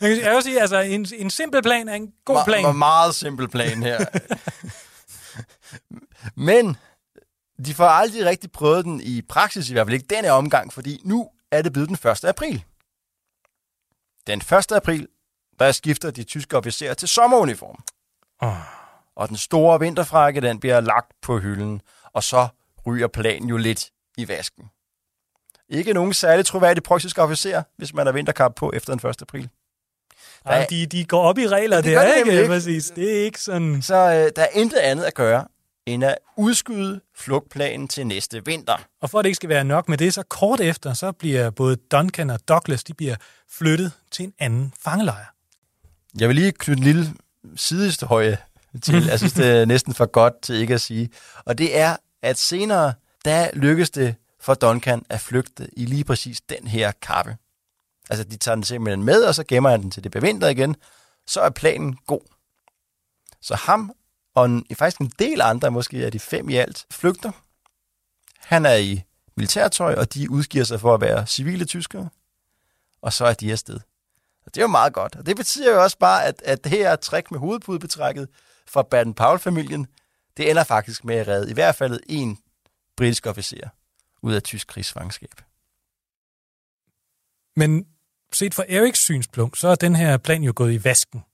Speaker 2: jeg vil også sige, altså en, en simpel plan er en god plan.
Speaker 3: Ma- meget simpel plan her. Men de får aldrig rigtig prøvet den i praksis, i hvert fald ikke denne omgang, fordi nu er det blevet den 1. april. Den 1. april, der skifter de tyske officerer til sommeruniform. Oh. Og den store vinterfrakke, den bliver lagt på hylden, og så ryger planen jo lidt i vasken. Ikke nogen særlig troværdig preussisk officer, hvis man har vinterkap på efter den 1. april.
Speaker 2: Ej, de, de går op i regler, det, det er ikke, ikke, præcis. Det er ikke sådan...
Speaker 3: Så øh, der er intet andet at gøre, end at udskyde flugtplanen til næste vinter.
Speaker 2: Og for at det ikke skal være nok med det, så kort efter, så bliver både Duncan og Douglas, de bliver flyttet til en anden fangelejr.
Speaker 3: Jeg vil lige knytte en lille sidehistorie til. Jeg synes, det er næsten for godt til ikke at sige. Og det er, at senere, der lykkedes det for Duncan at flygte i lige præcis den her kappe. Altså, de tager den simpelthen med, og så gemmer han den til det bevinter igen. Så er planen god. Så ham og en, faktisk en del andre, måske er de fem i alt, flygter. Han er i militærtøj, og de udgiver sig for at være civile tyskere. Og så er de afsted. Og det er jo meget godt. Og det betyder jo også bare, at, at det her træk med hovedpudebetrækket fra Baden-Powell-familien, det ender faktisk med at redde i hvert fald en britisk officer ud af tysk krigsfangskab.
Speaker 2: Men set fra Eriks synspunkt, så er den her plan jo gået i vasken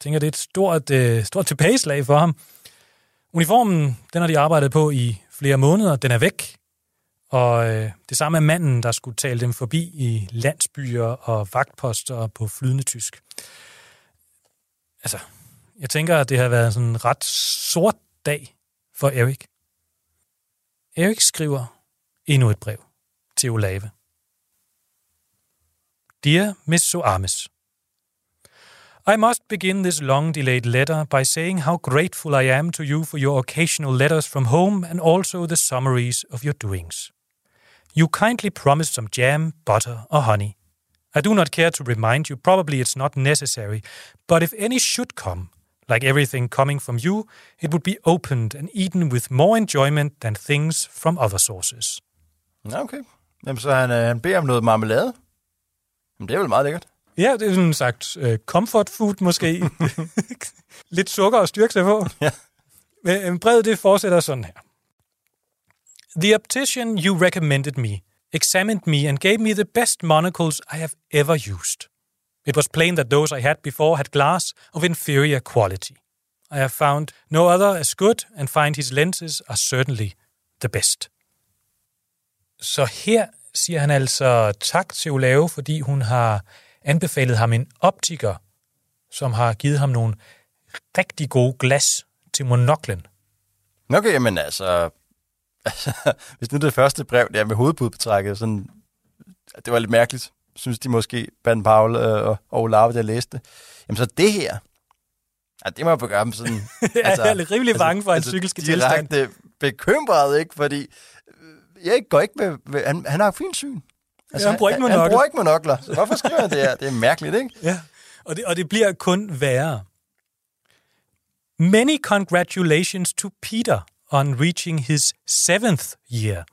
Speaker 2: tænker, det er et stort, øh, stort tilbageslag for ham. Uniformen, den har de arbejdet på i flere måneder. Den er væk. Og øh, det samme er manden, der skulle tale dem forbi i landsbyer og vagtposter på flydende tysk. Altså, jeg tænker, at det har været sådan en ret sort dag for Erik. Erik skriver endnu et brev til Olave. Dear Miss Soames, i must begin this long delayed letter by saying how grateful I am to you for your occasional letters from home and also the summaries of your doings. You kindly promised some jam, butter, or honey. I do not care to remind you, probably it's not necessary, but if any should come, like everything coming from you, it would be opened and eaten with more enjoyment than things from other sources.
Speaker 3: Okay. Jamen, så han, øh, han beder om noget marmelade. Jamen, det er vel meget lækkert.
Speaker 2: Ja, det er sådan sagt uh, comfort food måske. Lidt sukker og styrke sig på.
Speaker 3: Ja.
Speaker 2: Men brevet det fortsætter sådan her. The optician you recommended me examined me and gave me the best monocles I have ever used. It was plain that those I had before had glass of inferior quality. I have found no other as good and find his lenses are certainly the best. Så her siger han altså tak til Olave, fordi hun har anbefalet ham en optiker, som har givet ham nogle rigtig gode glas til monoklen.
Speaker 3: Okay, men altså, altså hvis nu det første brev der med hovedbudbetrækket, sådan, det var lidt mærkeligt, synes de måske, Ben Paul øh, og Olave, der læste. Jamen så det her, ja, det må jeg gøre dem sådan...
Speaker 2: altså, jeg er lidt rimelig bange for hans altså, psykiske tilstand.
Speaker 3: Direkte bekymret, ikke? Fordi øh, jeg går ikke med... med han, han har fint syn.
Speaker 2: Altså, ja, han bruger ikke monokler.
Speaker 3: Han bruger ikke monokler, hvorfor skriver han det her? Det er mærkeligt, ikke?
Speaker 2: Ja, og det, og det bliver kun værre. Many congratulations to Peter on reaching his seventh year.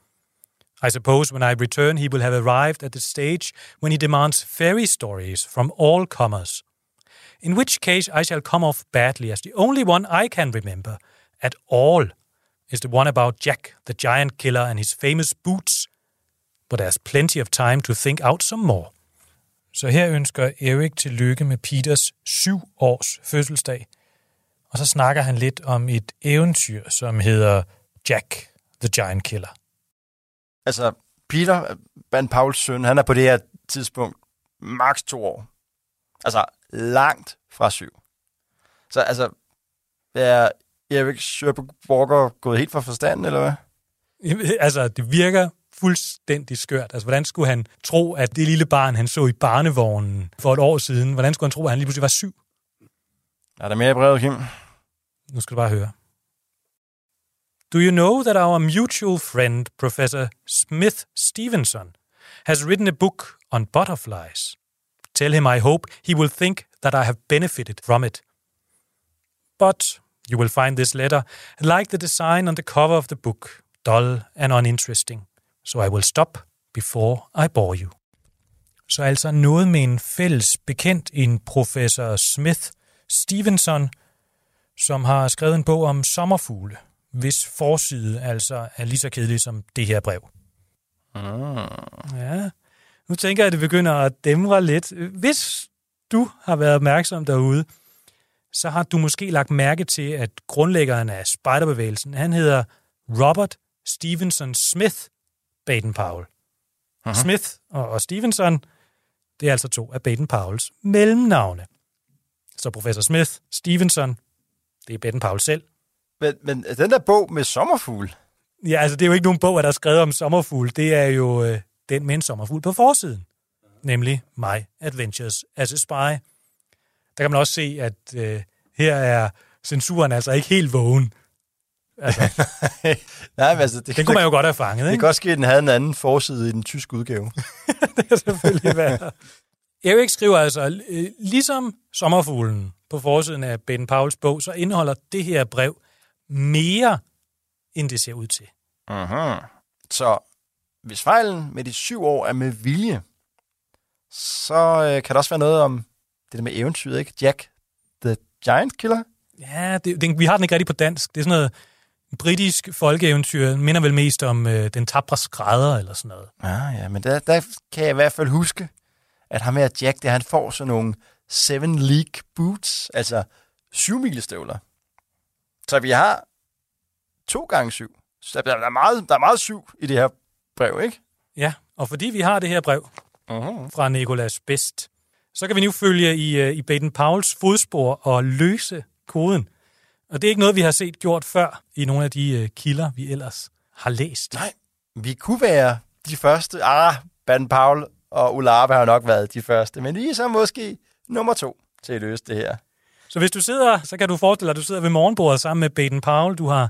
Speaker 2: I suppose when I return, he will have arrived at the stage when he demands fairy stories from all comers. In which case, I shall come off badly, as the only one I can remember at all is the one about Jack, the giant killer, and his famous boots. But there's plenty of time to think out some more. Så her ønsker Erik til lykke med Peters syv års fødselsdag. Og så snakker han lidt om et eventyr, som hedder Jack, the Giant Killer.
Speaker 3: Altså, Peter, Van Pauls søn, han er på det her tidspunkt maks to år. Altså, langt fra syv. Så altså, er Erik Walker gået helt fra forstanden, eller hvad?
Speaker 2: Altså, det virker fuldstændig skørt. Altså, hvordan skulle han tro, at det lille barn, han så i barnevognen for et år siden, hvordan skulle han tro, at han lige pludselig var syv?
Speaker 3: Er der mere i brevet, Kim?
Speaker 2: Nu skal du bare høre. Do you know that our mutual friend, Professor Smith Stevenson, has written a book on butterflies? Tell him I hope he will think that I have benefited from it. But you will find this letter, like the design on the cover of the book, dull and uninteresting. So I will stop before I bore you. Så altså noget med en fælles bekendt, en professor Smith Stevenson, som har skrevet en bog om sommerfugle, hvis forside altså er lige så kedelig som det her brev.
Speaker 3: Ah.
Speaker 2: Ja, nu tænker jeg, at det begynder at dæmre lidt. Hvis du har været opmærksom derude, så har du måske lagt mærke til, at grundlæggeren af spejderbevægelsen, han hedder Robert Stevenson Smith Baden-Powell. Uh-huh. Smith og, og Stevenson, det er altså to af Baden-Powells mellemnavne. Så professor Smith, Stevenson, det er Baden-Powell selv.
Speaker 3: Men, men den der bog med sommerfugl,
Speaker 2: Ja, altså det er jo ikke nogen bog, der er skrevet om sommerfugl. Det er jo øh, den med en sommerfugl på forsiden. Nemlig My Adventures as a Spy. Der kan man også se, at øh, her er censuren altså ikke helt vågen. Altså,
Speaker 3: Nej, men altså, det,
Speaker 2: den kunne man jo godt have fanget,
Speaker 3: det
Speaker 2: ikke?
Speaker 3: kan også ske, at den havde en anden forside i den tyske udgave.
Speaker 2: det kan selvfølgelig være. Erik skriver altså, øh, ligesom sommerfuglen på forsiden af Ben Pauls bog, så indeholder det her brev mere, end det ser ud til.
Speaker 3: Uh-huh. Så hvis fejlen med de syv år er med vilje, så øh, kan der også være noget om det der med eventyret, ikke? Jack the Giant Killer?
Speaker 2: Ja, det, det, vi har den ikke rigtig på dansk. Det er sådan noget britisk folkeeventyr. Minder vel mest om øh, den tabre skrædder eller sådan noget.
Speaker 3: Ah, ja, men der, der kan jeg i hvert fald huske, at ham her Jack, der han får sådan nogle Seven League Boots, altså syv milestøvler. Så vi har to gange syv. Så der er meget, der er meget syv i det her brev, ikke?
Speaker 2: Ja, og fordi vi har det her brev
Speaker 3: Uh-huh.
Speaker 2: fra Nikolas Best, så kan vi nu følge i, øh, i Baden Pauls fodspor og løse koden. Og det er ikke noget, vi har set gjort før i nogle af de øh, kilder, vi ellers har læst.
Speaker 3: Nej, vi kunne være de første. Ah, Baden Paul og Ulave har nok været de første, men vi er så måske nummer to til at løse det her.
Speaker 2: Så hvis du sidder, så kan du forestille dig, at du sidder ved morgenbordet sammen med Baden Powell. Du har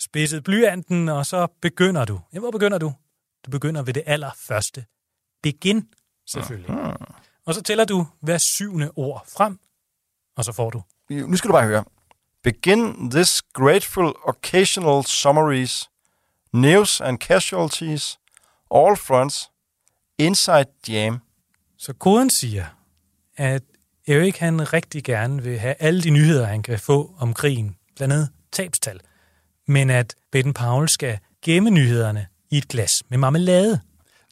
Speaker 2: spidset blyanten, og så begynder du. Ja, hvor begynder du? Du begynder ved det allerførste. Begin, selvfølgelig. Uh-huh. Og så tæller du hver syvende ord frem, og så får du.
Speaker 3: Nu skal du bare høre. Begin this grateful occasional summaries, news and casualties, all fronts, inside jam.
Speaker 2: Så koden siger, at Erik han rigtig gerne vil have alle de nyheder, han kan få om krigen, blandt andet tabstal, men at Baden Powell skal gemme nyhederne i et glas med marmelade.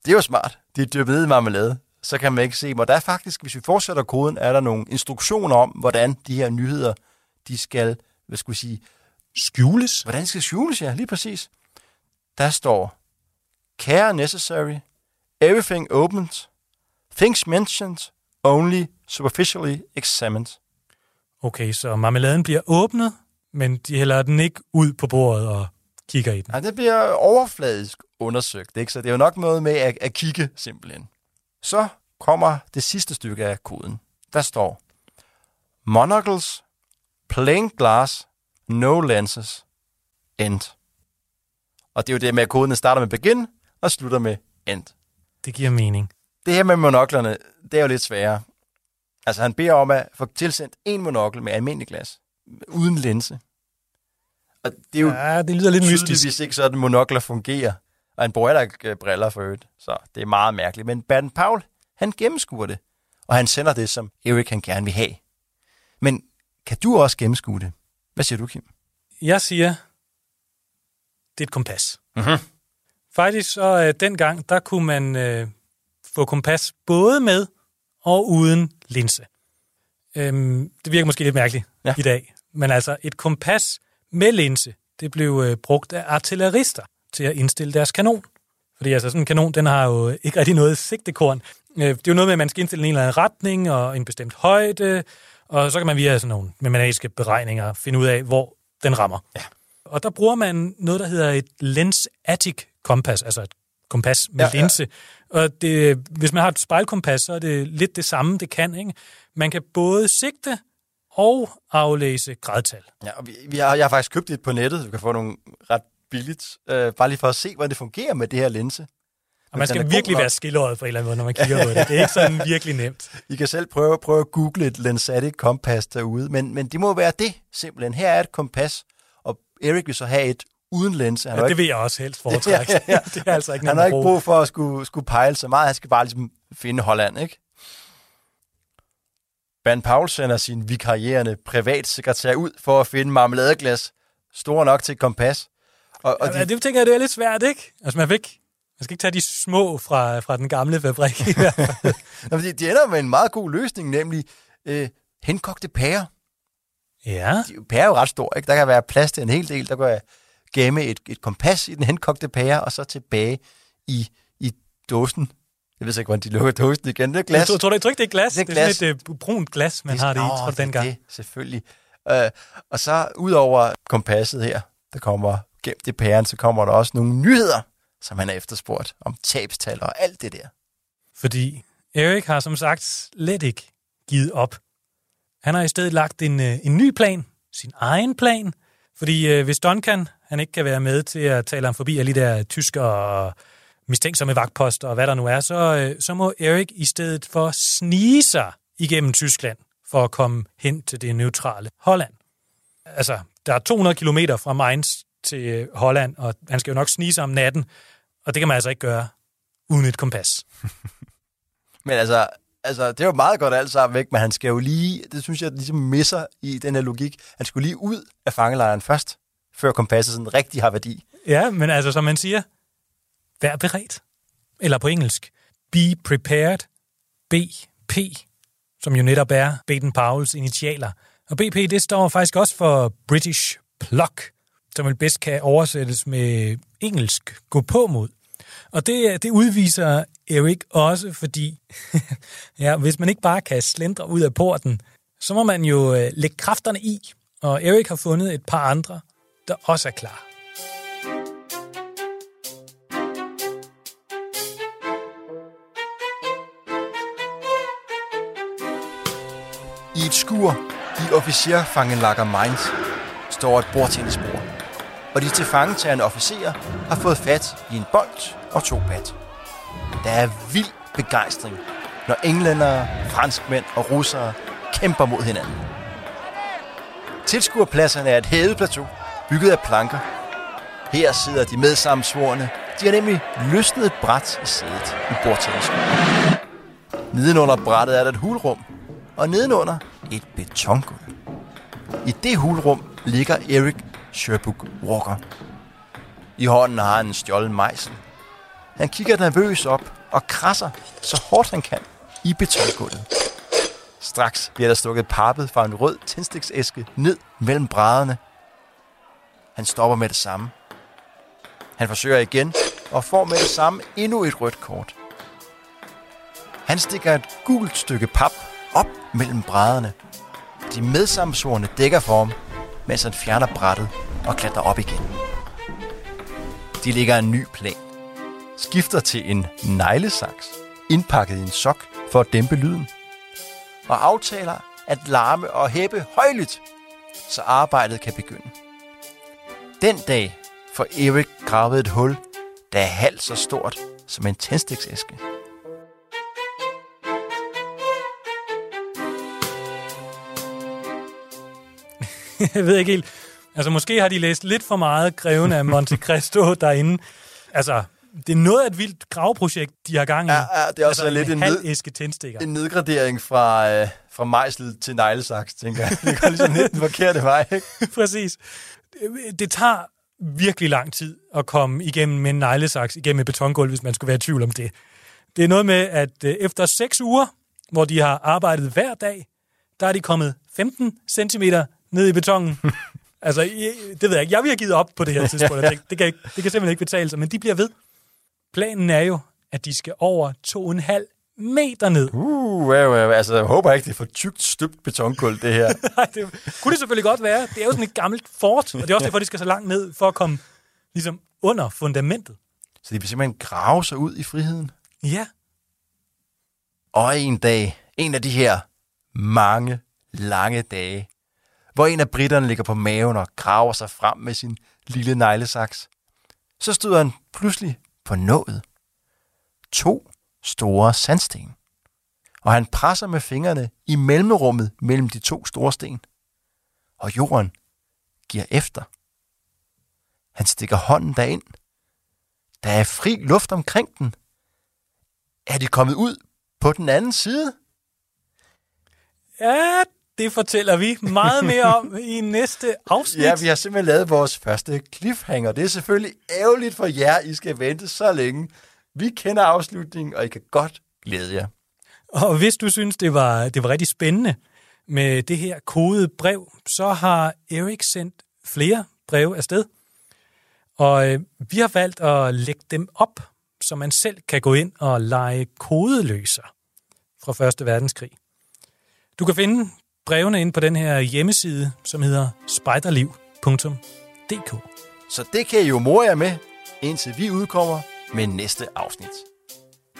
Speaker 3: Det er jo smart. Det er dyppet i marmelade. Så kan man ikke se, hvor der er faktisk, hvis vi fortsætter koden, er der nogle instruktioner om, hvordan de her nyheder, de skal, hvad skulle jeg sige,
Speaker 2: Skjules?
Speaker 3: hvordan skal skjules, ja, lige præcis. Der står, care necessary, everything opened, things mentioned, only superficially examined.
Speaker 2: Okay, så marmeladen bliver åbnet, men de hælder den ikke ud på bordet og kigger i den.
Speaker 3: Nej, det bliver overfladisk undersøgt, ikke? så det er jo nok noget med at, at kigge simpelthen. Så kommer det sidste stykke af koden. Der står, monocles, plain glass, no lenses, end. Og det er jo det med, at koden starter med begin og slutter med end.
Speaker 2: Det giver mening.
Speaker 3: Det her med monoklerne, det er jo lidt sværere. Altså, han beder om at få tilsendt en monokkel med almindelig glas, uden linse. Og det er jo
Speaker 2: Ja, det lyder lidt mystisk.
Speaker 3: tydeligvis ikke sådan, monokler fungerer. Og han bruger heller ikke øh, briller for øvrigt, så det er meget mærkeligt. Men Baden Paul, han gennemskuer det, og han sender det, som Erik han gerne vil have. Men kan du også gennemskue det? Hvad siger du, Kim?
Speaker 2: Jeg siger, det er et kompas.
Speaker 3: Mhm.
Speaker 2: Faktisk så øh, dengang, der kunne man øh, få kompas både med og uden linse. Øhm, det virker måske lidt mærkeligt
Speaker 3: Ja.
Speaker 2: ja. i dag, men altså et kompas med linse, det blev øh, brugt af artillerister til at indstille deres kanon. Fordi altså sådan en kanon, den har jo ikke rigtig noget sigtekorn. Øh, det er jo noget med, at man skal indstille en eller anden retning og en bestemt højde, og så kan man via sådan nogle matematiske beregninger finde ud af, hvor den rammer.
Speaker 3: Ja.
Speaker 2: Og der bruger man noget, der hedder et lens-attic kompas, altså et kompas med
Speaker 3: Ja,
Speaker 2: ja,
Speaker 3: ja.
Speaker 2: linse. Og det, hvis man har et spejlkompas, så er det lidt det samme, det kan. Ikke? Man kan både sigte og aflæse gradtal.
Speaker 3: Ja, og vi, vi har, jeg har faktisk købt et på nettet. Du kan få nogle ret billigt. Øh, bare lige for at se, hvordan det fungerer med det her linse.
Speaker 2: Og man skal virkelig være skilleret på en eller anden måde, når man kigger på det. Det er ikke sådan virkelig nemt.
Speaker 3: I kan selv prøve, prøve at google et Lensatic kompas derude, men, men det må være det simpelthen. Her er et kompas, og Erik vil så have et uden linse. Han
Speaker 2: Ja, det
Speaker 3: ikke,
Speaker 2: vil jeg også helst foretrække.
Speaker 3: Ja, ja, ja.
Speaker 2: det er altså ikke
Speaker 3: han har ikke brug for at skulle, skulle pejle så meget. Han skal bare ligesom finde Holland, ikke? Ban Paul sender sin vikarierende privatsekretær ud for at finde marmeladeglas, store nok til et kompas. Og, og
Speaker 2: Ja, det tænker jeg, det er lidt svært, ikke? Altså, man, fik, man skal ikke tage de små fra, fra den gamle fabrik.
Speaker 3: Nå, de, de ender med en meget god løsning, nemlig øh, henkogte pærer.
Speaker 2: ja,
Speaker 3: De, pærer er jo ret stor, ikke? Der kan være plads til en hel del. Der kan jeg gemme et, et kompas i den henkogte pære, og så tilbage i, i dåsen. Jeg ved så ikke, hvordan de lukker dåsen igen. Det er glas.
Speaker 2: jeg tror, tror, du ikke, det er glas?
Speaker 3: Det er
Speaker 2: Det er, sådan et uh, brunt glas, man har det i, tror du,
Speaker 3: det
Speaker 2: dengang.
Speaker 3: Det, selvfølgelig. Øh, og så ud over kompasset her, der kommer gemt i pæren, så kommer der også nogle nyheder, som han har efterspurgt om tabstal og alt det der.
Speaker 2: Fordi Erik har som sagt slet ikke givet op. Han har i stedet lagt en, øh, en ny plan, sin egen plan, fordi øh, hvis Duncan han ikke kan være med til at tale ham forbi alle de der tysker og mistænksomme vagtposter og hvad der nu er, så, øh, så må Erik i stedet for snige sig igennem Tyskland for at komme hen til det neutrale Holland. Altså, der er 200 kilometer fra Mainz til øh, Holland, og han skal jo nok snige sig om natten, og det kan man altså ikke gøre uden et kompas.
Speaker 3: Men altså, altså, det er jo meget godt alt sammen væk, men han skal jo lige, det synes jeg ligesom misser i den her logik, han skulle lige ud af fangelejren først, før kompasset sådan rigtig har værdi.
Speaker 2: Ja, men altså, som man siger, vær beredt. Eller på engelsk, be prepared, BP, som jo netop er Baden Powells initialer. Og BP, det står faktisk også for British Pluck, som vel bedst kan oversættes med engelsk gå på mod. Og det, det udviser Erik også, fordi ja, hvis man ikke bare kan slendre ud af porten, så må man jo øh, lægge kræfterne i. Og Erik har fundet et par andre, der også er klar.
Speaker 3: I et skur i officerfangenlager Mainz står et bordtennisbord, og de tilfangetagende officerer har fået fat i en bold og to bat. Der er vild begejstring, når englændere, franskmænd og russere kæmper mod hinanden. Tilskuerpladserne er et hævet plateau, bygget af planker. Her sidder de medsammensvorene. De har nemlig løsnet et bræt i sædet i bordtennisskolen. Nedenunder brættet er der et hulrum, og nedenunder et betongulv. I det hulrum ligger Erik Sherbrooke Walker. I hånden har han en stjålen mejsel. Han kigger nervøs op og krasser så hårdt han kan i betongulvet. Straks bliver der stukket pappet fra en rød tændstiksæske ned mellem brædderne. Han stopper med det samme. Han forsøger igen og får med det samme endnu et rødt kort. Han stikker et gult stykke pap op mellem brædderne. De medsammensvorene dækker for ham, mens han fjerner brættet og klatrer op igen. De lægger en ny plan. Skifter til en neglesaks, indpakket i en sok for at dæmpe lyden. Og aftaler at larme og hæppe højligt, så arbejdet kan begynde. Den dag får Erik gravet et hul, der er halvt så stort som en tændstiksæske.
Speaker 2: jeg ved ikke helt. Altså, måske har de læst lidt for meget Greven af Monte Cristo derinde. Altså, det er noget af et vildt graveprojekt, de har gang i.
Speaker 3: Ja, ja det er også
Speaker 2: altså,
Speaker 3: lidt en,
Speaker 2: halv
Speaker 3: ned,
Speaker 2: tændstikker.
Speaker 3: en nedgradering fra, øh, fra mejsel til neglesaks, tænker jeg. Det går ligesom lidt den forkerte vej, ikke?
Speaker 2: Præcis. Det, det tager virkelig lang tid at komme igennem med en neglesaks, igennem et betongulv, hvis man skulle være i tvivl om det. Det er noget med, at øh, efter seks uger, hvor de har arbejdet hver dag, der er de kommet 15 cm ned i betongen. altså, det ved jeg ikke. Jeg vil have givet op på det her tidspunkt. Det, det, kan, ikke, det kan simpelthen ikke betale sig, men de bliver ved. Planen er jo, at de skal over 2,5 meter ned.
Speaker 3: Uh, well, well, altså, jeg håber ikke, det er for tykt støbt betongulv, det her.
Speaker 2: Nej, det kunne det selvfølgelig godt være. Det er jo sådan et gammelt fort, og det er også derfor, de skal så langt ned for at komme ligesom under fundamentet.
Speaker 3: Så de vil simpelthen grave sig ud i friheden.
Speaker 2: Ja.
Speaker 3: Og en dag, en af de her mange lange dage, hvor en af britterne ligger på maven og graver sig frem med sin lille neglesaks, så støder han pludselig på nået. To store sandsten. Og han presser med fingrene i mellemrummet mellem de to store sten. Og jorden giver efter. Han stikker hånden derind. Der er fri luft omkring den. Er de kommet ud på den anden side?
Speaker 2: Ja, det fortæller vi meget mere om i næste afsnit.
Speaker 3: Ja, vi har simpelthen lavet vores første cliffhanger. Det er selvfølgelig ærgerligt for jer, I skal vente så længe. Vi kender afslutningen, og I kan godt glæde jer.
Speaker 2: Og hvis du synes, det var, det var rigtig spændende med det her kodede brev, så har Erik sendt flere breve afsted. Og øh, vi har valgt at lægge dem op, så man selv kan gå ind og lege kodeløser fra 1. verdenskrig. Du kan finde brevene ind på den her hjemmeside, som hedder spiderliv.dk.
Speaker 3: Så det kan I jo more jer med, indtil vi udkommer med næste afsnit.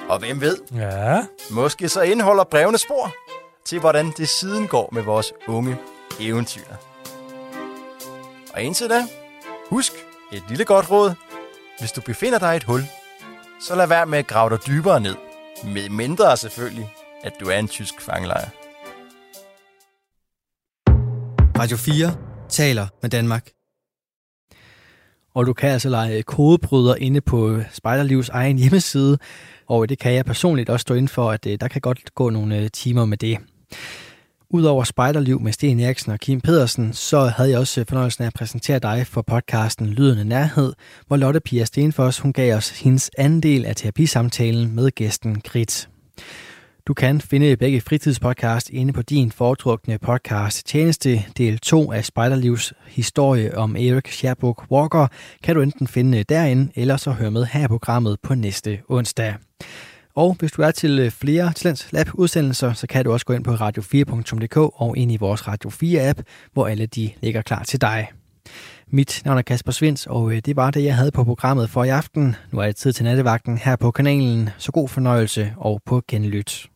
Speaker 3: Og hvem ved,
Speaker 2: Ja,
Speaker 3: måske så indeholder brevene spor til, hvordan det siden går med vores unge eventyr. Og indtil da, husk et lille godt råd. Hvis du befinder dig i et hul, så lad være med at grave dig dybere ned. Med mindre selvfølgelig, at du er en tysk fangelejr.
Speaker 1: Radio 4 taler med Danmark. Og du kan altså lege kodebryder inde på Spejderlivs egen hjemmeside, og det kan jeg personligt også stå ind for, at øh, der kan godt gå nogle øh, timer med det. Udover Spejderliv med Sten Eriksen og Kim Pedersen, så havde jeg også øh, fornøjelsen af at præsentere dig for podcasten Lydende Nærhed, hvor Lotte Pia Stenfors hun gav os hendes anden del af terapisamtalen med gæsten Grit. Du kan finde begge fritidspodcast inde på din foretrukne podcast tjeneste. Del 2 af Spejderlivs historie om Erik Sherbrooke Walker kan du enten finde derinde, eller så høre med her i programmet på næste onsdag. Og hvis du er til øh, flere Talents Lab udsendelser, så kan du også gå ind på radio4.dk og ind i vores Radio 4 app, hvor alle de ligger klar til dig. Mit navn er Kasper Svens, og øh, det var det, jeg havde på programmet for i aften. Nu er det tid til nattevagten her på kanalen, så god fornøjelse og på genlyt.